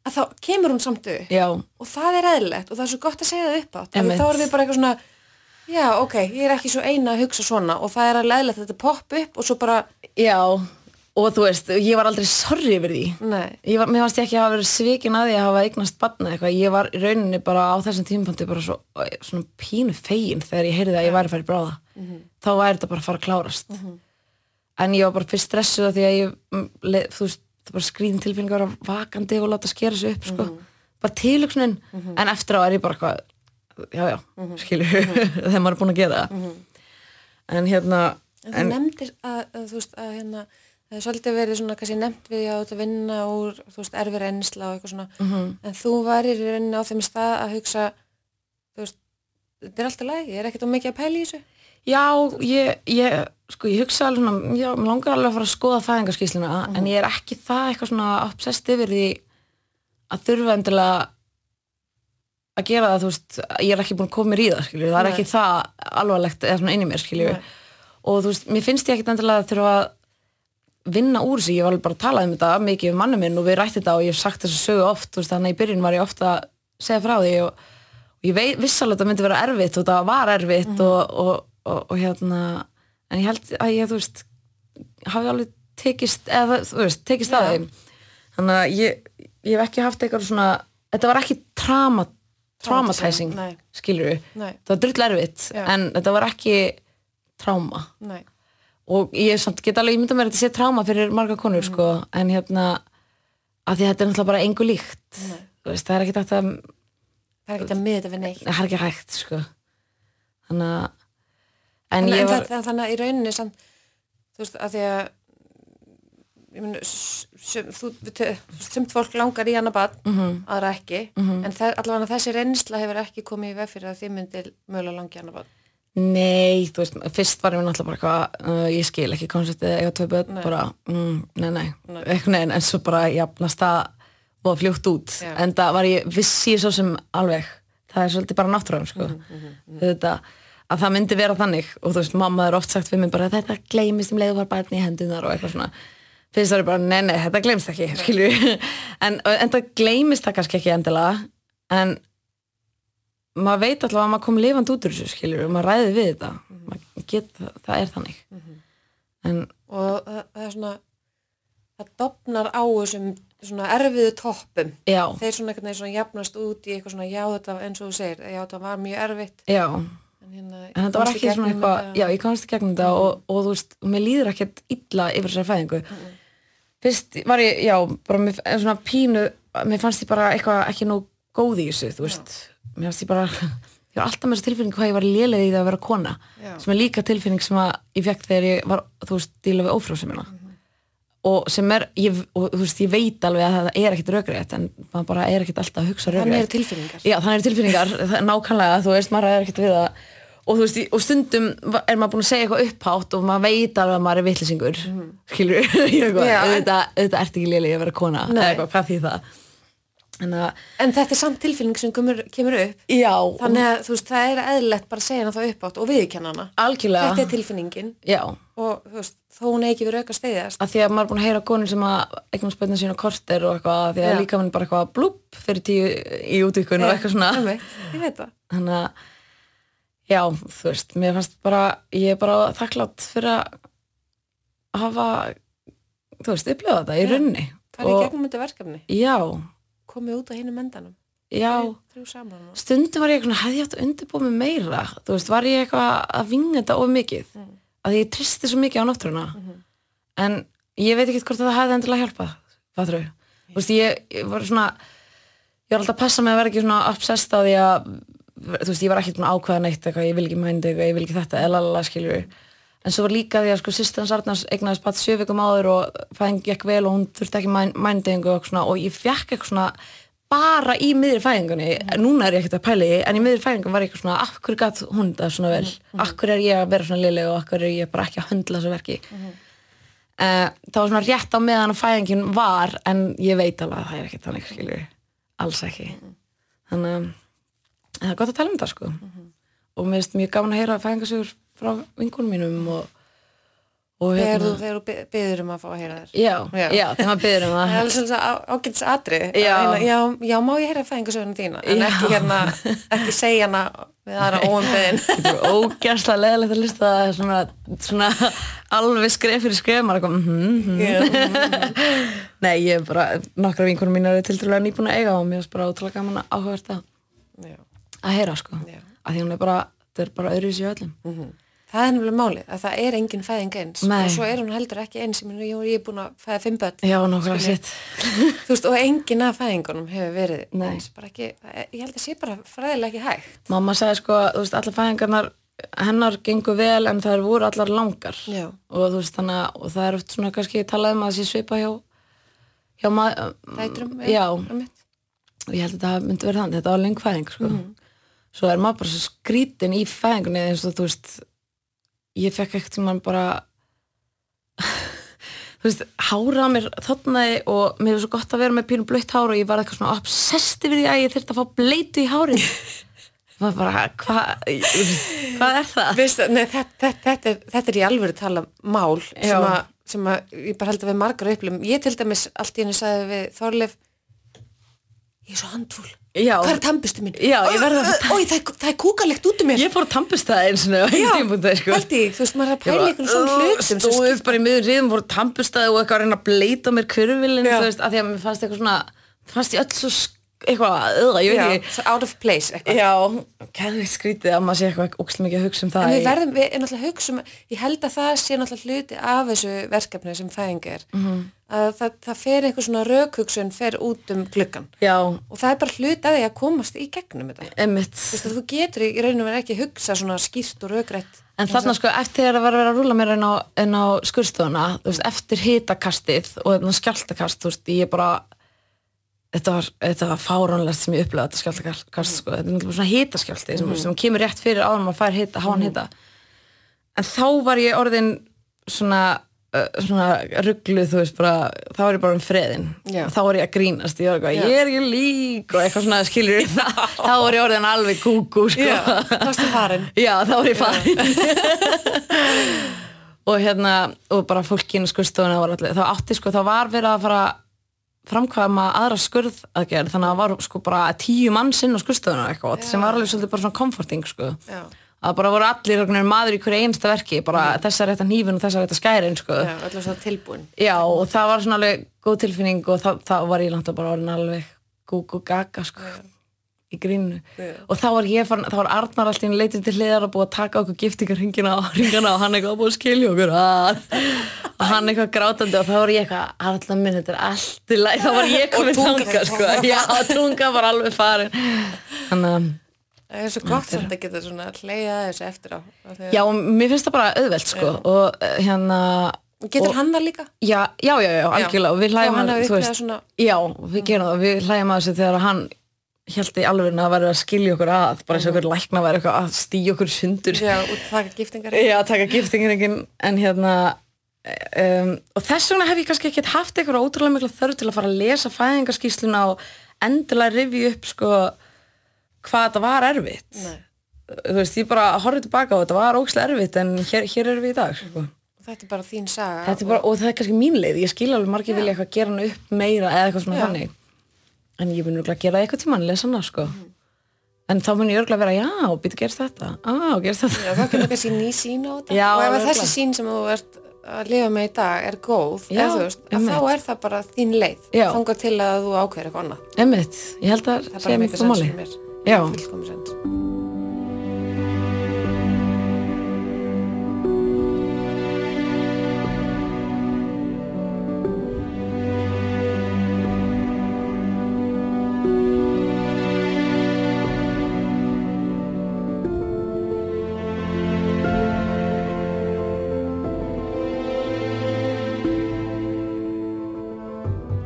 að þá kemur hún samt upp. Já, og það er eðlilegt og það er svo gott að segja það upp átt Einmitt. þá erum við bara eitthvað svona já, ok, ég er ekki svo eina að hugsa svona og það er að leðilegt að þetta popp upp og svo bara, já og þú veist, ég var aldrei sorry yfir því. Var, mér fannst ég ekki að hafa verið svikin að því að hafa eignast barna eitthvað, ég var í rauninni bara á þessum tímapunkti bara svo, svona pínu fegin þegar ég heyrði að ég væri að fara í bráða. Þá væri þetta bara að fara að klárast. En ég var bara fyrst stressuð af því að ég mm, þú veist, það bara skrýðin tilfinning að vera vakandi og láta skera sig upp sko. bara tilöksunin, en eftir á er ég bara eitthvað, já já skilur, (laughs) þegar maður er búin að gera en hérna en þú nefndir að, að þú veist, að hérna það er svolítið verið svona, kannski nefnt við að vinna úr, þú veist, erfi reynsla og eitthvað svona, Mhm. en þú værir í rauninni á þeim stað að hugsa þú veist, þetta er alltaf lægi, ég er ekkert of mikið að pæla í þessu? Já, ég, ég, sko, ég hugsa alveg svona, já, mér langar alveg að fara að skoða fæðingarskísluna, en ég er ekki það eitthvað svona obsessed yfir því að þurfa endilega að gera það, þú veist, ég er ekki búin að koma mér í það, skilju, það er Nei. ekki það alvarlegt eða svona inn í mér, skilju, og þú veist, mér finnst ég ekkit endilega að þurfa að vinna úr þessu, ég var alveg bara að tala um þetta mikið um manni minn og við rætti þetta og ég hef sagt þessu sögu oft, veist, þannig að í byrjun var ég ofta að segja frá því og, og ég veit, viss alveg að þetta myndi vera erfitt og það var erfitt og, og, og, og hérna en ég held að ég, þú veist hafi alveg tekist eða, þú veist, tekist að Já. þeim. Þannig að ég, ég hef ekki haft eitthvað svona, þetta var ekki trauma, traumatizing skilur við, það var drull erfitt Já. en þetta var ekki trauma. Nei, og ég samt get alveg ímynda mér að þetta sé tráma fyrir marga konur sko, en hérna að því að þetta er náttúrulega bara engu líkt. Þú veist, það er ekki þetta það það er ekkert að miða þetta við neitt er ekki hægt sko. þannig að en, en, ég en var það, þannig að í rauninni samt, þú veist, að því að ég tö- sumt fólk langar í hana bad, Mhm. aðra ekki en það, allavega þessi reynsla hefur ekki komið í veg fyrir að þið myndir mögulega langi í hana bad nei, þú veist, fyrst var ég náttúrulega bara eitthvað, uh, ég skil ekki konceptið eiga tvö börn, bara, mm, nei, nei, Nei. eitthvað neginn, en svo bara jafnast það og fljótt út, Já. en það var ég vissi ég svo sem alveg, það er svolítið bara náttúrulega, sko, Mhm, þetta að það myndi vera þannig, og þú veist, mamma er oft sagt við mig bara, þetta gleymist um leiðu var barn í hendunar og eitthvað svona. Fyrst var ég bara, nei, nei, þetta glemst ekki (laughs) skilur en, en það gleymist það kannski ekki endilega. En maður veit allavega að maður kom lifandi út úr þessu skilur og maður ræði við þetta. Mm get, það, er þannig. En og það, það er svona það dopnar á þessum svona erfiðu toppum. Já, þeir svona veginn svona jafnast út í eitthvað svona já þetta eins og þú segir, já þetta var mjög erfitt. Já. En, hérna, en þetta var ekki svona eitthvað, já ég komast í gegnum þetta og, og þú veist, mér líður ekkert illa yfir þessari fæðingu. Fyrst var ég, já, bara mér, svona pínu, mér fannst ég bara eitthvað ekki nú góð í þessu, þú veist mér fannst ég bara, ég var alltaf með þessu tilfinning hvað ég var lélega í það að vera kona Já. sem er líka tilfinning sem að ég fekk þegar ég var, þú veist, díla við ófrjóðsumina og sem er, ég, og, þú veist, ég veit alveg að það er ekkert rökrétt en maður bara er ekkert alltaf að hugsa þannig rökrétt. eru tilfinningar. Já, þannig (laughs) er tilfinningar, nákvæmlega, þú veist, maður er ekkert við það. Og þú veist, og stundum er maður búin að segja eitthvað upphátt og maður veit alveg að maður er vittlisingur, mm. skilur (laughs) ég en- auðvitað, auðvitað ert ekki lélega að vera kona, eða eitthvað, hvað því það en þetta er samt tilfinning sem kemur, kemur upp. Já, þannig að þú veist, það er eðlilegt bara að segja hana þá uppátt og viðkenna hana. Algjörlega. Þetta er tilfinningin. Já, og þú veist, þó hún eigi ekki verið auka steyðast að því að maður er búin að heyra konur sem að eignum spötna sína korter og eitthvað, því að Já. líka mann bara eitthvað blúpp fyrir tíu í útvíkun og eitthvað svona. ég veit það. Þannig að já, þú veist, mér fannst bara ég er bara þakklátt fyrir að hafa þú veist, upplifa þetta í runni er já, komið út á hinum endanum? Já. Þrjú stundum var ég eitthvað, hefði ég átt að undirbúa mig meira? Þú veist, var ég eitthvað að vinga þetta of mikið? Mm. að ég tristi svo mikið á náttúruna? En ég veit ekki hvort það hefði endilega hjálpað fattur þú veist, ég, ég var svona ég var alltaf að passa mig að vera ekki svona obsessed á því að þú veist, ég var ekki svona ákveða neitt eitthvað, ég vil ekki mændi eitthvað, ég vil ekki þetta eða lalala skilur en svo var líka því að sko sýstan Sarnars eignaðist bara sjö vikum áður og fæðing gekk vel og hún þurfti ekki mændingu og, svona, og ég fekk eitthvað svona bara í miðri fæðingunni, núna er ég ekkert að pæla í en í miðri fæðingunni var ég eitthvað svona hverju gatt hún það svona vel, af hverju er ég að vera svona liðleg og hverju er ég bara ekki að höndla þessu verki? Uh, það var svona rétt á meðan að fæðingin var en ég veit alveg að það er ekki þannig skilur, alls ekki. Þannig að það er gott að tala um það sko. Og mér finnst mjög gaman að heyra fæðingasögur frá vingunum mínum og, og hérna- þegar þú, biður um að fá að heyra þér. Já, Já. já, þegar maður byrður um það er það alveg svona ágætis atri Já. já, já, má ég heyra fæðingasögunum þína? En Já. ekki hérna, (laughs) ekki segja hana við aðra óumbeðin þetta er ógærslega leðilegt að lista það svona, svona alveg skref fyrir skref maður er eitthvað, mhm, mhm. Nei, ég er bara, nokkra vinkunum mín eru til dælulega nýbúin að eiga og mér er bara ótrúlega gaman að áhugast að, að heyra sko. Já. að því hún er bara, þetta er bara öðru í sig öllum það er nefnilega málið, að það er engin fæðing eins. Nei. og svo er hún heldur ekki eins. Ég, ég er búin að fæða fimm börn. Já, nokkra sitt (laughs) þú veist, og engin af fæðingunum hefur verið Nei. eins, ekki, það ég held að sé bara fræðilega ekki hægt. Mamma sagði sko, þú veist, allar fæðingarnar hennar gengur vel en það voru allar langar. Já. og þú veist þannig að og það er oft svona kannski talað um að það sé svipa hjá hjá maður Dætrum, já, og ég held að það myndi vera þannig, þetta var leng fæðing sko. svo er maður bara svo skrítin í fæðingunni eins og þú veist ég fekk ekkert sem mann bara (laughs) þú veist, hárað á mér þotnaði og mér er svo gott að vera með pínu blöytt hár og ég var eitthvað svona obsessed yfir því að ég þurfti að fá bleitu í hárið (laughs) maður bara, hvað hvað er það? Veist, nei, þetta, þetta, þetta, er- þetta er í alvöru tala mál sem að, sem að ég bara held að við margar upplum ég til dæmis allt í henni sagði við Þorleif ég er svo handfúl Já. Hvað er tampistu mín? Já, ég verð að- Ói, það, er- það kúkalegt út um mér. Ég fór að tampast það eins og þú veist, maður er að pæla ykkur svona hlutum sem Stóð skipta- upp bara í miður riðum, voru tampustæði og eitthvað að reyna að bleita mér kurvilin þú veist, að því að mér fannst eitthvað svona fannst ég öll svo eitthvað, öða, ég veit ekki out of place eitthvað Já, kæðveit skrítið að maður sé eitthvað ókslega mikið að hugsa um það En við verðum, við erum náttúrulega að hugsa um, ég held að það sé náttúrulega hluti af þessu verkefni sem fæðing er, Mhm. að það, það fer einhver svona rökhugsun fer út um gluggan Já, og það er bara hluti af því að komast í gegnum þetta. Þú að getur í raunum verið ekki að hugsa svona skýrt og rökrætt. En þarna sko, eftir að vera að vera að rúla mér inn á, inn á veist, eftir hitakastið og þarna skjáltakast, ég bara þetta var, var fáránlegt sem ég upplega þetta skjáltakast, sko, þetta er náttúrulega svona hitaskjálti sem, sem kemur rétt fyrir áður maður fær hita, háan hita. En þá var ég orðin svona uh, svona ruggluð, þú veist, bara þá var ég bara um freðin og þá var ég að grínast ég var eitthvað, Já. ég er ekki lík og eitthvað svona skilur (laughs) þá var ég orðin alveg kúkú, sko. Farin. (laughs) Já, þá var ég farin. (laughs) Og hérna, og bara fólkinu var allir, þá átti sko, þá var verið að fara framkvæma aðra skurð aðgerð, þannig að það var sko bara tíu mann sinn á skurðstofuna eitthvað, sem var alveg svolítið bara svona comforting sko Já. að bara voru allir maður í hverju einsta verki bara þessar rétt að hnífin og þessar rétt að skærin sko. Já, öllu svona tilbúin. Já, og það var svona alveg góð tilfinning og það, það var ég langt að bara orðin alveg gúg og gaga sko í grínu Já. og þá var ég farin, þá var Arnar alltaf inn leitið til hliðar og búið að taka okkur giftingarringina og ringana og hann eitthvað búið að skilja okkur. Að og hann eitthvað grátandi og þá var ég eitthvað alltaf minn, þetta er allt í læg þá var ég komin tungan þanga sko. Já, tunga var alveg farin. Þannig að Það er svo gott að geta svona hleyja þessu eftir á. Já, mér finnst það bara auðvelt sko. Og eh, hérna Getur og- hann það líka? Já, já, já, já, algjörlega. Og við Og hlægjum hann að, hafi þú upplegað veist, svona- já, við gerum það, við hlægjum að þessu þegar hann held í alveg að vera að skilja okkur að, bara eins og okkur lækna væri eitthvað að stíja okkur sundur Já, út þakka giftingar. Já, taka giftingin en hérna um, og þess vegna hef ég kannski ekkert haft eitthvað ótrúlega mikla þörf til að fara að lesa fæðingarskísluna og endilega rifja upp sko hvað þetta var erfitt Nei. þú veist, ég bara horfði tilbaka og þetta var ógæslega erfitt en hér, hér erum við í dag sko. Og þetta er bara þín saga. bara, og það er kannski mín leið ég skil alveg margir vilja eitthvað gera hana upp meira eða eitthvað svona þannig en ég mun örugglega að gera eitthvað tímann, lesa hana sko en þá mun ég örgulega vera, já, býtu gerst þetta á, gerst þetta Já, það kemur kannski ný sín á þetta. Já, og ef að örugglega. þessi sín sem þú ert að lifa með í dag er góð, Já, eða veist, að þá er það bara þín leið. Já. Þangað til að þú ákveður eitthvað annað. Ég held að Það sé fyrir sens máli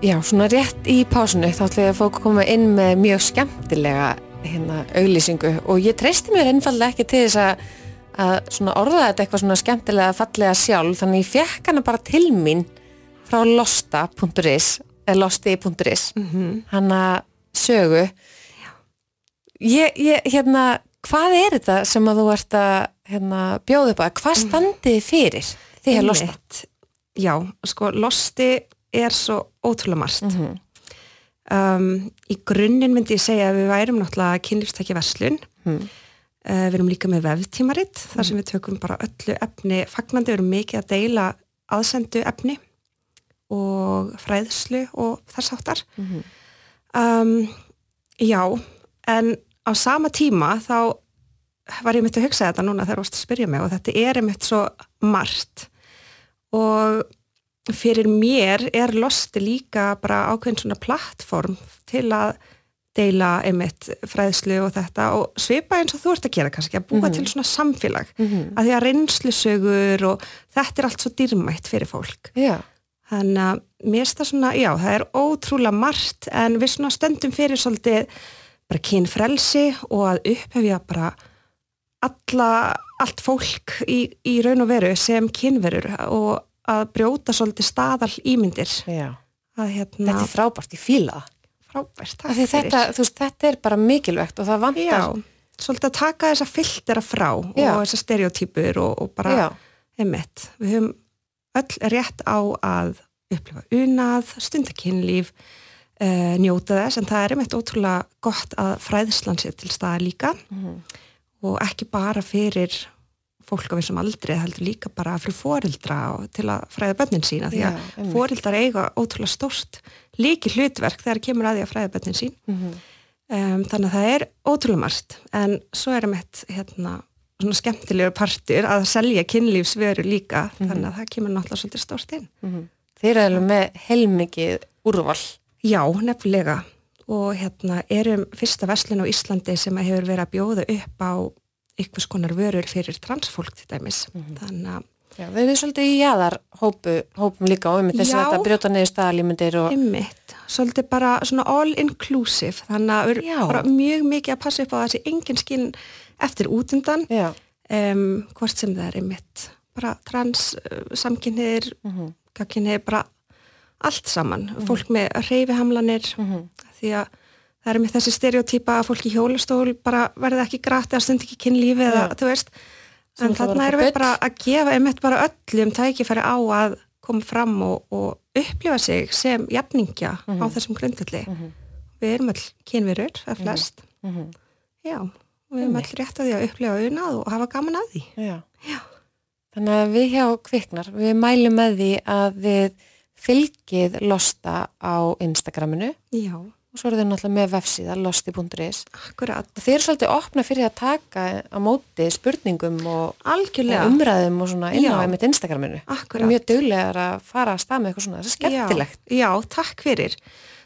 Já, svona rétt í pásunni þá ætla ég að fók koma inn með mjög skemmtilega hérna auglýsingu. Og ég treysti mér einfallega ekki til þess að, að svona orða þetta eitthvað svona skemmtilega fallega sjálf. Þannig ég fekk hana bara til mín frá losta.is eða losti.is mm -hmm. hana sögu. Ég, ég, hérna hvað er þetta sem að þú ert að hérna, bjóða upp að, hvað standið þið fyrir því að losta? Já, sko, losti er svo ótrúlega margt. um, í grunninn myndi ég segja að við værum náttúrulega kynlífstækja verslun. Mm. Uh, við erum líka með veftímaritt þar sem við tökum bara öllu efni fagnandi, við erum mikið að deila aðsendu efni og fræðslu og þess áttar. um, já, en á sama tíma þá var ég myndi að hugsa þetta núna þegar þú varst að spyrja mig og þetta er einmitt svo margt og fyrir mér er losti líka bara ákveðin svona plattform til að deila einmitt fræðslu og þetta og svipa eins og þú ert að gera kannski að búa til svona samfélag. Að því að reynslusögur og þetta er allt svo dýrmætt fyrir fólk. Já, þannig að mér það svona, já það er ótrúlega margt en við svona stöndum fyrir svolítið bara kynfrelsi og að upphefja bara alla, allt fólk í, í raun og veru sem kynverur og að brjóta svolítið staðal ímyndir. Hérna Þetta er frábært, ég fíla frábært, Af því þetta, veist, þetta er bara mikilvægt og það vantar. Já, svolítið að taka þessa filtera frá Já. og þessa stereotypur og, og bara einmitt, við höfum öll rétt á að upplifa unað, stundakinnlíf uh, njóta þess, en það er einmitt ótrúlega gott að fræðslan sér til staða líka. Mhm. og ekki bara fyrir fólk á vissum aldrei, heldur líka bara fyrir fórildra og til að fræða bönnin sína því að einmitt. fórildar eiga ótrúlega stórt líki hlutverk þegar kemur að því að fræða bönnin sín Mhm. um, þannig að það er ótrúlega margt en svo er einmitt hérna svona skemmtilegur partur að selja kynlífsveru líka Mhm. þannig að það kemur náttúrulega svolítið stórt inn Þeir eru með heilmikið úrval. Já, nefnilega og hérna erum fyrsta verslun á Íslandi sem hefur verið að bjóða upp á ykkur skonar vörur fyrir transfólk til dæmis. Þannig að Já, við erum svolítið í jaðar hópu, hópum líka og einmitt þess að þetta brjóta niður staðalímyndir og Einmitt, svolítið bara svona all inclusive, þannig að við erum bara mjög mikið að passa upp á þessi engin skinn eftir útundan, um, hvort sem það er einmitt, bara trans, uh, samkynniðir, mm Mhm. gagkynniðir, bara allt saman, fólk með reyfihamlanir, Mhm. því að það er með þessi stereotýpa að fólk í hjólastól bara verði ekki grætt eða stund ekki kynlífi eða Já. þú veist, Sem en vera erum við bara að gefa einmitt bara öllum tækifæri á að koma fram og, og upplifa sig sem jafningja Mhm. á þessum grundvalli. Við erum öll kynverur, að flest. Mhm. Já, og við erum öll rétt að því að upplifa unað og hafa gaman að því. Já. Þannig að við hjá Kviknar, við mælum með því að við fylgið losta á Instagraminu Já, og svo eru þau náttúrulega með vefsíða losti.is þeir eru svolítið opna fyrir að taka á móti spurningum og, og umræðum og svona inn á einmitt Instagraminu. Akkurat. Mjög duglegar að fara að stað með eitthvað svona, það er skemmtilegt. Já, já, takk fyrir.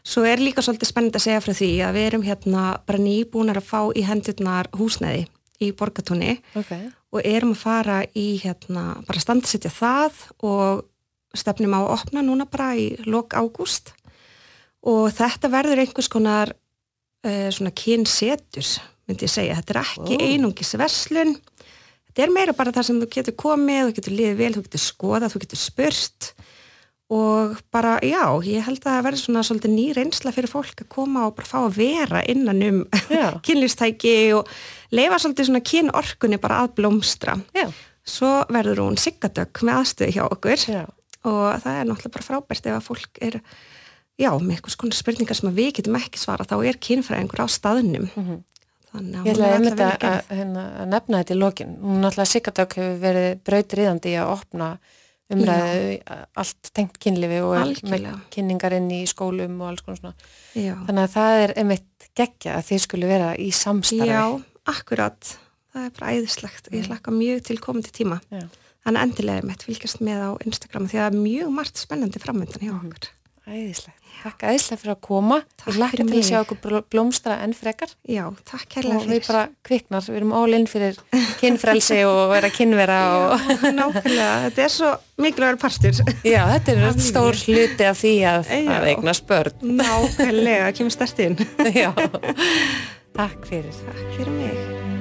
Svo er líka svolítið spennandi að segja frá því að við erum hérna bara nýbúnar að fá í hendurnar húsnæði í borgatúni Ok, og erum að fara í hérna bara standsetja það og stefnum á að opna núna bara í lok ágúst og þetta verður einhvers konar uh, svona kynsetur myndi ég segja, þetta er ekki Ó. einungis verslun. Þetta er meira bara það sem þú getur komið, þú getur liðið vel, þú getur skoðað, þú getur spurt. Og bara já, ég held að það verður svona svolítið ný reynsla fyrir fólk að koma og bara fá að vera innan um (laughs) kynlýstæki og leifa svolítið svona kynorkunni bara að blómstra. Já, svo verður hún siggadögg með aðstöðu hjá okkur. Já. og það er náttúrulega bara frábært ef að fólk er já, með eitthvað svona spurningar sem að við getum ekki svara þá er kynfræðingur á staðnum Mhm. þannig Ég að ætla hún er einmitt að, að, hérna, að nefna þetta í lokin. Hún náttúrulega Sigardök hefur verið brautriðandi í að opna umræðu, allt tengt kynlifi og er með Algjörlega. kynningar inn í skólum og alls konar svona. já. Þannig að það er einmitt geggja að þið skulle vera í samstarfi. já, akkurat það er bara æðislegt, ég hlakka mjög til komandi tíma Já. þannig að endilega er mitt fylgjast með á Instagram því að það er mjög margt spennandi framöndan hjá Mhm. okkur Æðislegt. Takk æðislega fyrir að koma. Takk Ég fyrir til að sjá okkur bló- blómstra enn frekar já, takk kærlega og við bara kviknar. Við erum in fyrir (laughs) kynfrelsi og vera kynvera og nákvæmlega, þetta er svo mikilvægur partur já, þetta er (laughs) Af stór hluti af því að, Já. að eignast börn. nákvæmlega, kemur stert inn (laughs) Já, takk fyrir. takk fyrir mig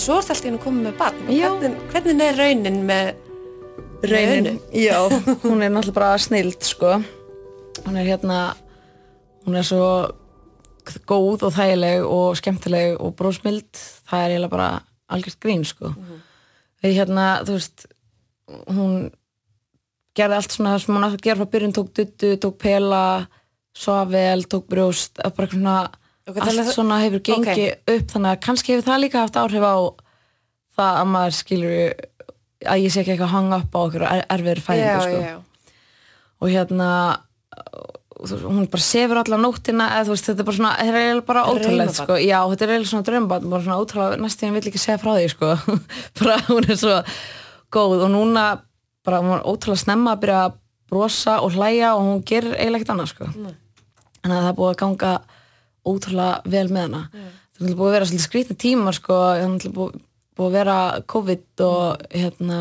En svo er það alltaf koma með barn. Hvernig, hvernig er raunin með Raunin, já, (laughs) hún er náttúrulega bara snild sko. Hún er hérna hún er svo góð og þægileg og skemmtileg og brósmild, það er eiginlega bara algjört grín sko. Við hérna, þú veist hún gerði allt svona sem hún að gera frá byrjun, tók duttu, tók pela svaf vel, tók brjóst bara svona, Ok, þannig allt að- svona hefur gengið upp þannig að kannski hefur það líka haft áhrif á það að maður skilur að ég sé ekki eitthvað að hanga upp á okkur erfiður fæðingu já, sko. já, og hérna hún bara sefur alla nóttina eða þú veist, þetta er bara svona, þetta er eiginlega bara Draumabarn. sko. já, þetta er eiginlega svona drömbat bara svona ótrúlega, næst ég vil ekki segja frá því sko. (laughs) bara hún er svo góð og núna bara hún er ótrúlega snemma að byrja að brosa og hlæja og hún gerir eiginlega ekkert annað sko. En það er búið að ganga ótrúlega vel með hana. Það er búið að vera svolítið skrýtna tímar sko, það er búið, búið að vera COVID og hérna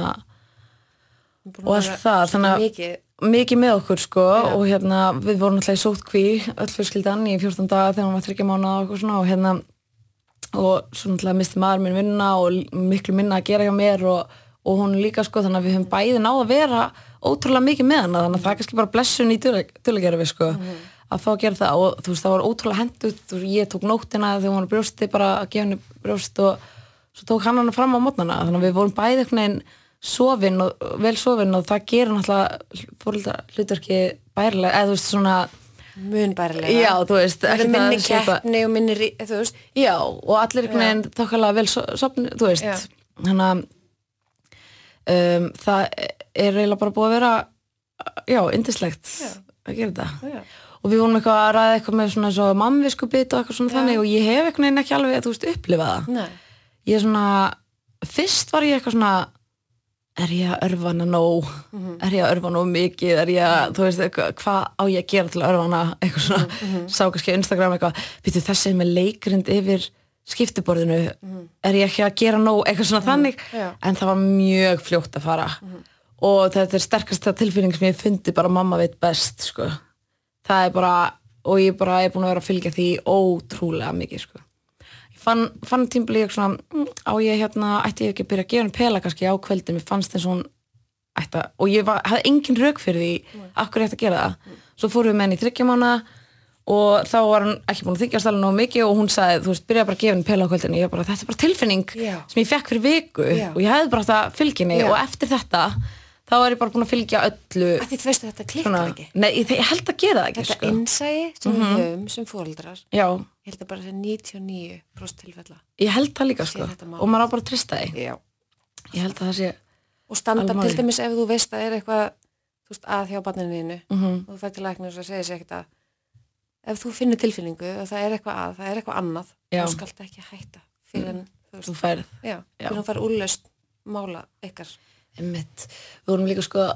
og allt það, þannig að Mikið, mikið með okkur sko. Og hérna við vorum alltaf í sótkví öll fjölskyldan í 14 daga þegar hún var þryggja mánuða og svona og hérna og svo náttúrulega misti maður minn vinna og miklu minna að gera hjá mér og, og hún líka sko. Þannig að við höfum bæði náð að vera ótrúlega mikið með hana. Þannig að það er kannski bara blessun í duðlegjara sko að fá að gera það og þú veist það var ótrúlega hendut veist, ég tók nóttina þegar hún var brjósti bara að gefa henni brjóst og svo tók hann hana fram á mótnana þannig að við vorum bæði einhvern veginn sofin og vel sofin og það gerir náttúrulega fóröldar hlutverki bærilega eða þú veist svona mun bærilega. já þú veist minni keppni og minni, rí- þú veist, já og allir einhvern veginn þokkalega vel so- sofni þú veist. Þannig að um, það er eiginlega bara búið að vera já, indislegt að gera þetta. Já. Og við vorum eitthvað að ræða eitthvað með svona svo mamvisku bit og eitthvað svona Já. þannig og ég hef einhvern veginn ekki alveg, þú veist, upplifað það Nei, ég er svona, fyrst var ég eitthvað svona er ég að örfa hana nóg Mhm. er ég að örfa nóg mikið er ég að, þú veist, eitthvað, hvað á ég að gera til að örfa hana, eitthvað svona Mhm, sá kannski Instagram eitthvað, býtu þessi með leikrind yfir skiptiborðinu er ég ekki að gera nóg, eitthvað svona þannig Mhm. Já. Mhm. en það var mjög fljótt að fara og þetta er sterkasta tilfinning sem ég hef fundið bara mamma veit best sko. Það er bara og ég bara er búin að vera að fylgja því ótrúlega mikið sko. ég fann, fann tímbli ég svona mm, á ég hérna, ætti ég ekki að byrja að gefa henni pela kannski á kvöldin mér fannst eins og hún ætta, og ég var, hafði engin rauk fyrir því akkur ég ætti að gera það svo fórum við með henni í þryggjamána og þá var hann ekki búin að þykjast alveg nóg mikið og hún sagði, þú veist, byrjaði bara að gefa henni pela á kvöldinu ég bara, þetta er bara tilfinning Já. sem ég fekk fyrir viku Já. og ég hefði bara þetta fylginni Já. og eftir þetta þá er ég bara búin að fylgja öllu að því þú veist að þetta klikkar svona, ekki. Nei, ég, ég held að gera það ekki þetta sko. innsæi sem við höfum sem fóreldrar já, ég held að bara sé 99% tilfella. Ég held það líka sko. þetta og maður á bara að trista já. ég held að það sé og standa til dæmis ef þú veist að er eitthvað þú veist, að hjá barninu mm og þú fær til læknir og segir sér ekkert að ef þú finnur tilfinningu og það er eitthvað að, það er eitthvað annað Já. þá skalt ekki hætta fyrir en þú þú færð. Fyrir hún fær úrlaust mála ykkar Einmitt. Við vorum líka sko,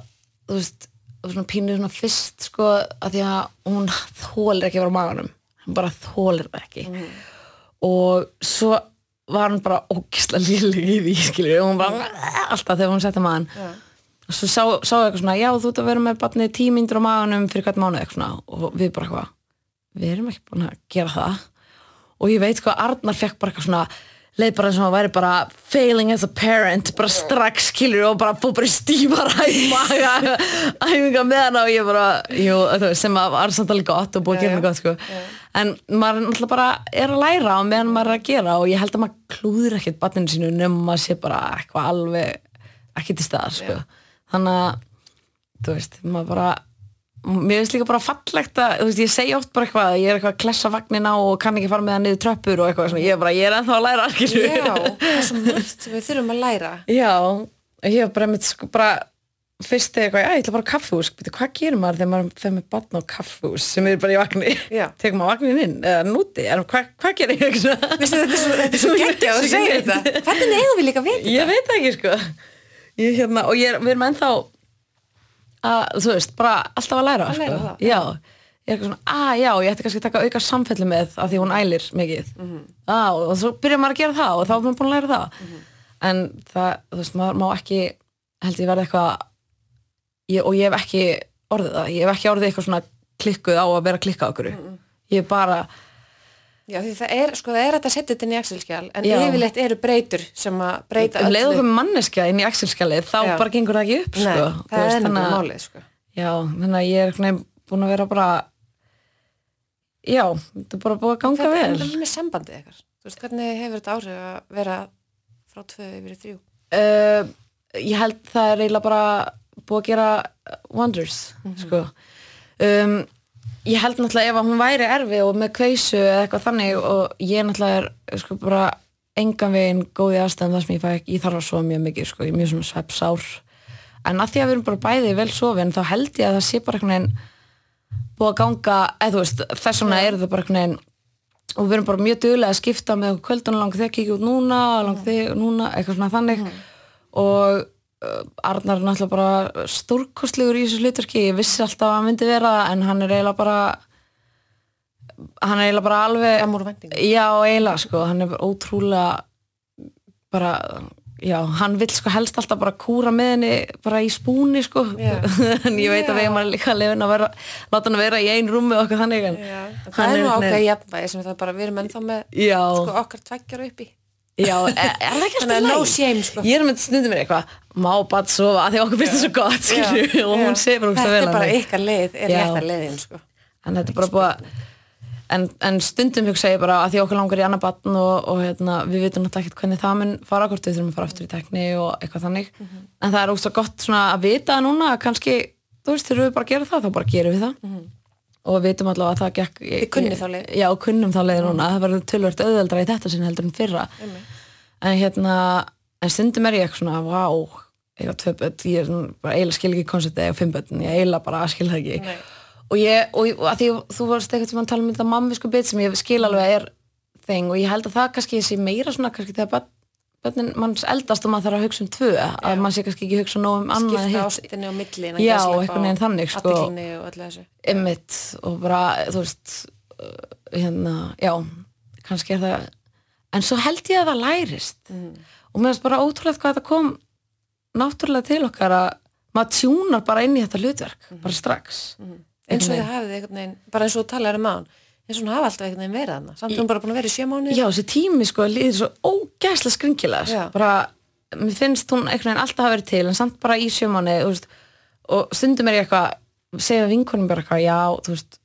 þú veist, svona pínur svona fyrst sko að því að hún þólir ekki að vera á maganum. Hún bara þólir það ekki. Og svo var hún bara ógislega lílig í því, skiljur. Og hún bara alltaf þegar hún setti magan. já. Og svo sá, sá eitthvað svona, já þú ert að vera með barnið tímyndur á maganum fyrir hvert mánuð eitthvað svona. Og við bara eitthvað, við erum ekki búin að gera það. Og ég veit hvað Arnar fekk bara eitthvað svona leið bara eins og hann væri bara failing as a parent bara strax skilur og bara fór bara í maga (laughs) æfinga með hana og ég bara jú, sem var samt alveg gott og búið að gera mig gott sko. en maður náttúrulega bara er að læra og meðan maður er að gera og ég held að maður klúður ekkert barninu sínu nema maður sé bara eitthvað alveg ekki til staðar sko. Þannig að þú veist, maður bara mér finnst líka bara fallegt að þú veist, ég segi oft bara eitthvað, ég er eitthvað að klessa vagnina og kann ekki fara með það niður tröppur og eitthvað svona, ég er bara, ég er ennþá að læra já, það er svo mörgt sem við þurfum að læra. Já, ég hef bara mitt sko bara fyrst þegar eitthvað, já, ég ætla bara á kaffhús Bíddu, hvað gerir maður þegar maður fer með batn á kaffhús sem er bara í vagni, Já. (laughs) tekur maður vagnin inn eða núti, en hvað, hvað gerir ég? (laughs) Vissi, Vistu, þetta er svo, þetta er svo geggja og þú segir þetta. hvernig eigum við líka að vita ég veit það ekki sko. Ég, hérna, og ég er, við erum ennþá að, þú veist, bara alltaf að læra, Að læra sko. það, já, ég er eitthvað svona, að já, ég ætti kannski að taka auka samfellu með að því hún ælir mikið Mhm. að, og svo byrjar maður að gera það og þá er maður búin að læra það Mhm. en það, þú veist, maður má ekki held ég verði eitthvað ég, og ég hef ekki orðið það ég hef ekki orðið eitthvað svona klikkuð á að vera klikkað okkur Mhm. ég er bara já, því það er, sko, það er að setja þetta inn í Excel-skjál en Já. yfirleitt eru breytur sem að breyta um leið öllu. okkur manneskja inn í Excel-skjalið þá Já. bara gengur það ekki upp Nei, sko. það veist, er þannig að- málið sko. Já, þannig að ég er veginn búin að vera bara Já, þetta er bara búið að ganga vel er það með sambandið ykkar? Þú veist, hvernig hefur þetta áhrif að vera frá tvö yfir í þrjú? uh, Ég held það er eiginlega bara búið að gera wonders sko um, Ég held náttúrulega ef hún væri erfi og með kveisu eða eitthvað þannig og ég náttúrulega er sko bara engan veginn góð í aðstæðan það sem ég fæ ekki, ég þarf að sofa mjög mikið sko, ég er mjög svona svepsár en að því að við erum bara bæði vel sofin þá held ég að það sé bara einhvern veginn búið að ganga, eða þú veist þess vegna er það bara einhvern veginn og við erum bara mjög duglega að skipta með kvöldun langt þegar kikið út núna, langt þegar núna eitthvað svona þannig. Og uh, Arnar er náttúrulega bara stórkostlegur í þessu hlutverki. Ég vissi alltaf að hann myndi vera það, en hann er eiginlega bara hann er eiginlega bara alveg já, eiginlega sko, hann er bara ótrúlega bara já, hann vill sko helst alltaf bara kúra með henni bara í spúni sko. Já. (laughs) en ég veit að við erum að líka lefin að vera láta hann vera í ein rúmi og okkur þannig en Já, það er nú ákveð jafnvægi sem við erum ennþá með já, sko, okkar tveggjar uppi. Já, er, er það ekki alltaf að no shame, sko. ég er með stundum mér eitthvað má bara sofa? Að því okkur finnst það svo gott skilju, og hún segir bara Þetta vel er bara ykkar leið, er Já. réttar leiðin, sko. en þetta er bara búið að en, en stundum hugsa ég bara að því okkur langar í annar batn og, og hérna, við vitum náttúrulega ekkert hvernig það mun fara hvort við þurfum að fara aftur í tekni og eitthvað þannig. Mhm. en það er ógst gott svona að vita núna að kannski, þú veist, þegar við bara að gera það þá bara gerum við það og við vitum allavega að það gekk. Þið kunnið þá leið. já, kunnum þá leið núna, það verður tölvört auðveldra í þetta sinn heldur en fyrra en hérna, en stundum er ég eitthvað svona, vá ég var börn, ég er bara eiginlega skil ekki konceptið og fimm börn, ég eiginlega bara skil það ekki Nei. og ég, og, og að því þú varst eitthvað sem að tala um þetta mammisku bit sem ég skil alveg er þing og ég held að það kannski sé meira svona kannski þegar börn, börnin manns eldast og maður þarf að hugsa um tvö að maður sé kannski ekki hugsa nóg um annað Skipta ástinni á milli. innan Já, veginn og þannig, sko. og ymmit og bara, þú veist uh, hérna, já kannski er það, en svo held ég að það lærist. Og mér finnst bara ótrúlega hvað þetta kom náttúrulega til okkar að maður tjúnar bara inn í þetta hlutverk bara strax. Eins og einhvern veginn, bara eins og talar um án, eins og hún hafa alltaf einhvern veginn verið hana. Samt hún bara búin að vera í sjö mánuði. já, þessi tími sko líður svo ógæslega skringilega bara mér finnst hún einhvern veginn alltaf hafa verið til en samt bara í sjömanni og stundum er ég eitthvað segja vinkonum bara eitthvað, já, þú veist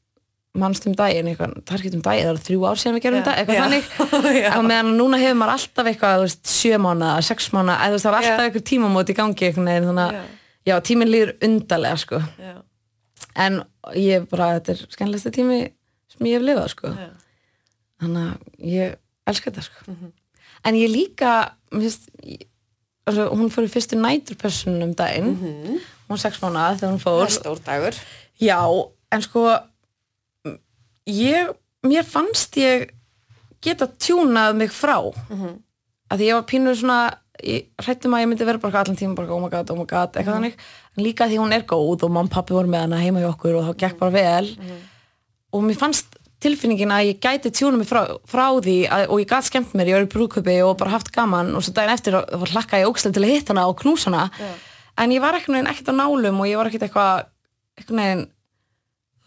mannstum daginn, eitthvað, það er ekki um daginn það er þrjú ár síðan við gerum þetta, eitthvað þannig. (laughs) Og meðan núna hefur maður alltaf eitthvað, veist, sjö mánuða, sex mánuða eða veist, það er alltaf eitthvað tímamót í gangi eitthvað þannig að, tíminn líður undarlega, sko, en ég bara, þetta er skemmlegasti tími sem ég hef lifað, sko Já. þannig að ég elska þetta, sko Mhm. en ég líka, finnst ég- altså, hún fór í fyrstu næturperson um daginn, hún var sex mánuða þegar hún. Það fór stór dagur. Já, en sko ég, mér fannst ég geta tjúnað mig frá Mhm. að því ég var pínur svona hrættum að ég myndi vera bara allan tíma bara oh my god, oh my god, eitthvað Mhm. þannig en líka því hún er góð og og pappi voru með hana heima hjá okkur og þá gekk bara vel Mhm. Og mér fannst tilfinningin að ég gæti tjúna mig frá, frá því að, og ég gæti skemmt mér, ég var í brúköpi og bara haft gaman og svo daginn eftir hlakka ég ógstlega til að hitta hana og knúsa hana Já. en ég var ekkert ekkert á nálum og ég var ekkert eitthvað eitthvað neginn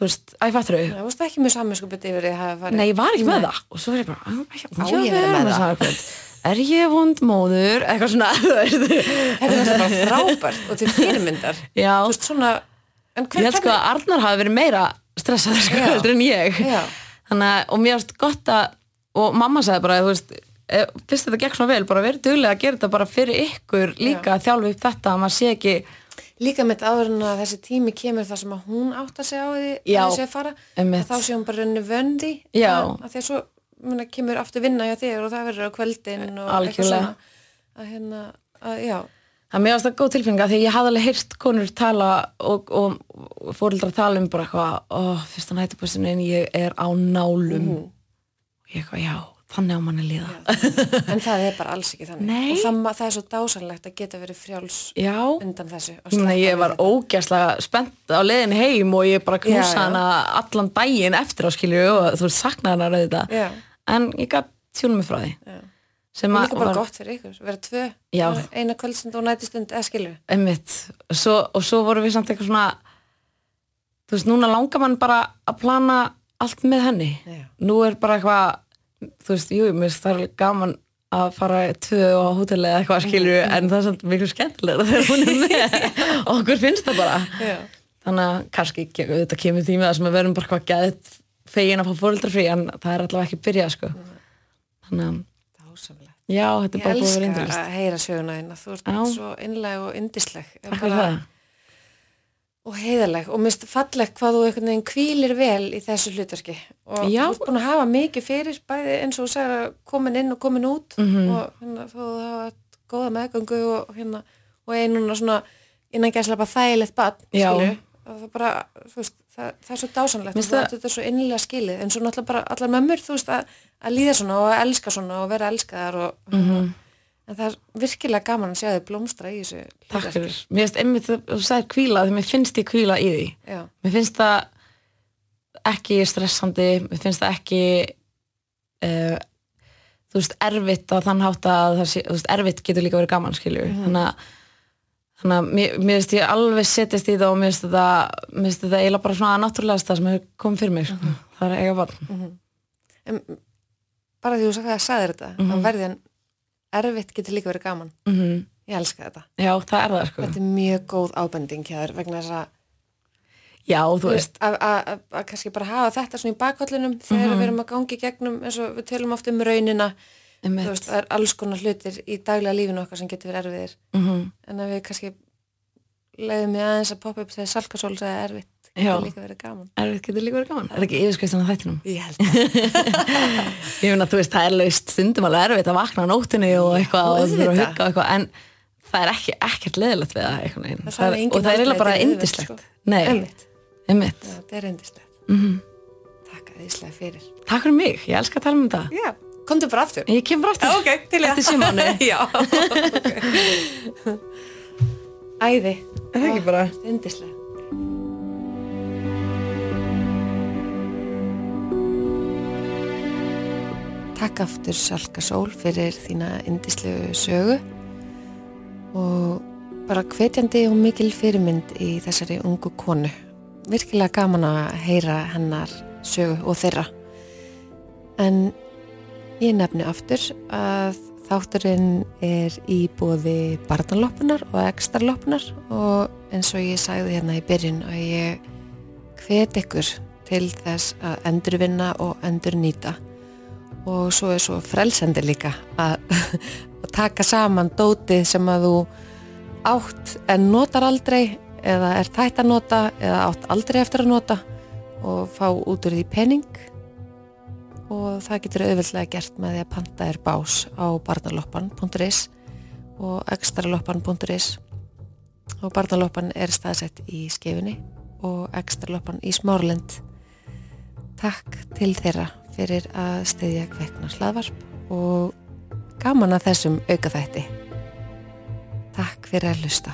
þú veist, að ég fattur þau Það varst ekki með samvinskupið yfir því að hafa farið. Nei, ég var ekki með Nei. það og svo er ég bara, á, Á ég verið með það? Er ég vond móður? Eitthvað svona, (laughs) þú veist Þetta var bara frábært og til fyrirmyndar. Já, Þú veist en ég held sko að Arnar hafi verið meira stressaður sko heldur en ég. Þannig og mér varst gott að og mamma sagði bara, þú veist eh, fyrst þetta gekk svona vel, bara verið duglega að gera þetta bara fyrir ykkur líka að þjálfa upp þetta að maður sé ekki, Líka með áður en að þessi tími kemur þar sem að hún átt að segja á því Já, að þessi að fara að þá sé hún bara renni vöndi að, að því að svo muna, kemur aftur vinna hjá þér og það verður á kvöldin og eitthvað Algjörlega. svona. Að hérna, að já að mér varst það góð tilfinninga því að ég hafði alveg heyrt konur tala og, og, og fóreldrar tala um bara eitthvað, ó, fyrsta nætupostinu en ég er á nálum. Mhm. og ég eitthvað, já, þannig á manni líða. En það er bara alls ekki þannig. Nei. og það, það er svo dásanlegt að geta verið frjáls já, undan þessu að Nei, ég var þetta. ógæslega spennt á leiðin heim og ég bara knúsa hana allan daginn eftir á skilju og þú saknaði hana auðvitað. Já, en ég gætt tjónum mig frá því. Já. Sem að líka bara var gott fyrir ykkur, vera tvö Já. eina kvöldstund og nætistund eða skilur einmitt svo, og svo vorum við samt eitthvað svona þú veist, núna langar mann bara að plana allt með henni Já. nú er bara eitthvað þú veist, jú, mér finnst það er gaman að fara tvö á hóteli eða eitthvað skilju Mhm. en það er samt miklu skemmtilega þegar hún er með (laughs) og okkur finnst það bara Já. þannig að kannski þetta kemur tíma þar sem við verum bara hvað gæðið fegin að fá fóreldrafrí en það er allavega ekki byrjað sko þannig að Dásamlegt. já, þetta er Ég bara búið að vera indilist að heyra söguna þína, þú ert Já. svo innleg og indisleg fyrir það. og heiðarleg. Og mist fallegt hvað þú einhvern veginn kvílir vel í þessu hlutverki. Og Já. þú ert búin að hafa mikið fyrir bæði eins og þú segir að komin inn og komin út. Mhm. og hérna þú hafa góða meðgöngu og hérna og einuna svona innan gæslega bara þægilegt bann skilju það bara, þú veist, það, það er svo dásanlegt og það- þetta svo innlega skilið. En svo náttúrulega bara allar mömmur, þú veist, að, að líða svona og að elska svona og vera elskaðar og Mhm. en það er virkilega gaman að sjá þið blómstra í þessu Takk fyrir, mér finnst einmitt þú sagðir kvíla því mér finnst ég kvíla í því. Já, mér finnst það ekki stressandi, mér finnst það ekki uh, þú veist, erfitt á þann hátt að það sé, þú veist, erfitt getur líka verið gaman skilju, þannig að þannig að mér, mér finnst ég alveg setjast í það og mér finnst þetta, eiginlega bara svona náttúrulega það sem hefur komið fyrir mig sko. það er eiga barn. En bara því þú sagði að sagðir þetta Mhm. þá verði en erfitt getur líka verið gaman. Mm ég elska þetta, já, það er það sko. Þetta er mjög góð ábending hjá þér vegna þess að já, þú veist, að- að að- að kannski bara hafa þetta svona í bakkollinum þegar Mhm. við erum að gangi gegnum eins og við tölum oft um raunina veist, það er alls konar hlutir í daglega lífinu okkar sem getur verið erfiðir. Mm en að við kannski leiðum við aðeins að poppa upp þegar salkasól segja erfitt. Já. getur líka verið gaman. Erfitt getur líka verið gaman, er ekki yfirskriftin á þættinum? Ég held það. (laughs) Ég finn að þú veist, það er laust stundum alveg erfitt að vakna á nóttunni og eitthvað og þú þurfa að hugga eitthvað en það er ekki, ekkert leðilegt við það Það og það er eiginlega bara að er indislegt sko. nei, Einmitt. þetta er reyndislegt mm takk að þíslega fyrir. Takk fyrir mig, ég elska að tala um þetta komdu bara aftur. Ég kem bara aftur. Já, ok, til í eftir símánu (laughs) Já, ok. Æði. Er það ekki bara? Stindislega Takk aftur Salka Sól fyrir þína indislegu sögu. Og bara hvetjandi og mikil fyrirmynd í þessari ungu konu. Virkilega gaman að heyra hennar sögu og þeirra. En ég nefni aftur að þátturinn er í bóði barnaloppunar og ekstraloppunar og eins og ég sagði hérna í byrjun að ég hvet ykkur til þess að endurvinna og endurnýta. Og svo er svo frelsandi líka að, (laughs) að taka saman dótið sem að þú átt en notar aldrei eða er tætt að nota eða átt aldrei eftir að nota og fá út úr því penning og það getur auðvöldlega gert með því að panta er bás á barnaloppan.is og ekstraloppan.is og barnaloppan er staðsett í skefinni og ekstraloppan í smárlend Takk til þeirra fyrir að stiðja kveiknar hlaðvarp og gaman að þessum auka þætti Takk fyrir að lusta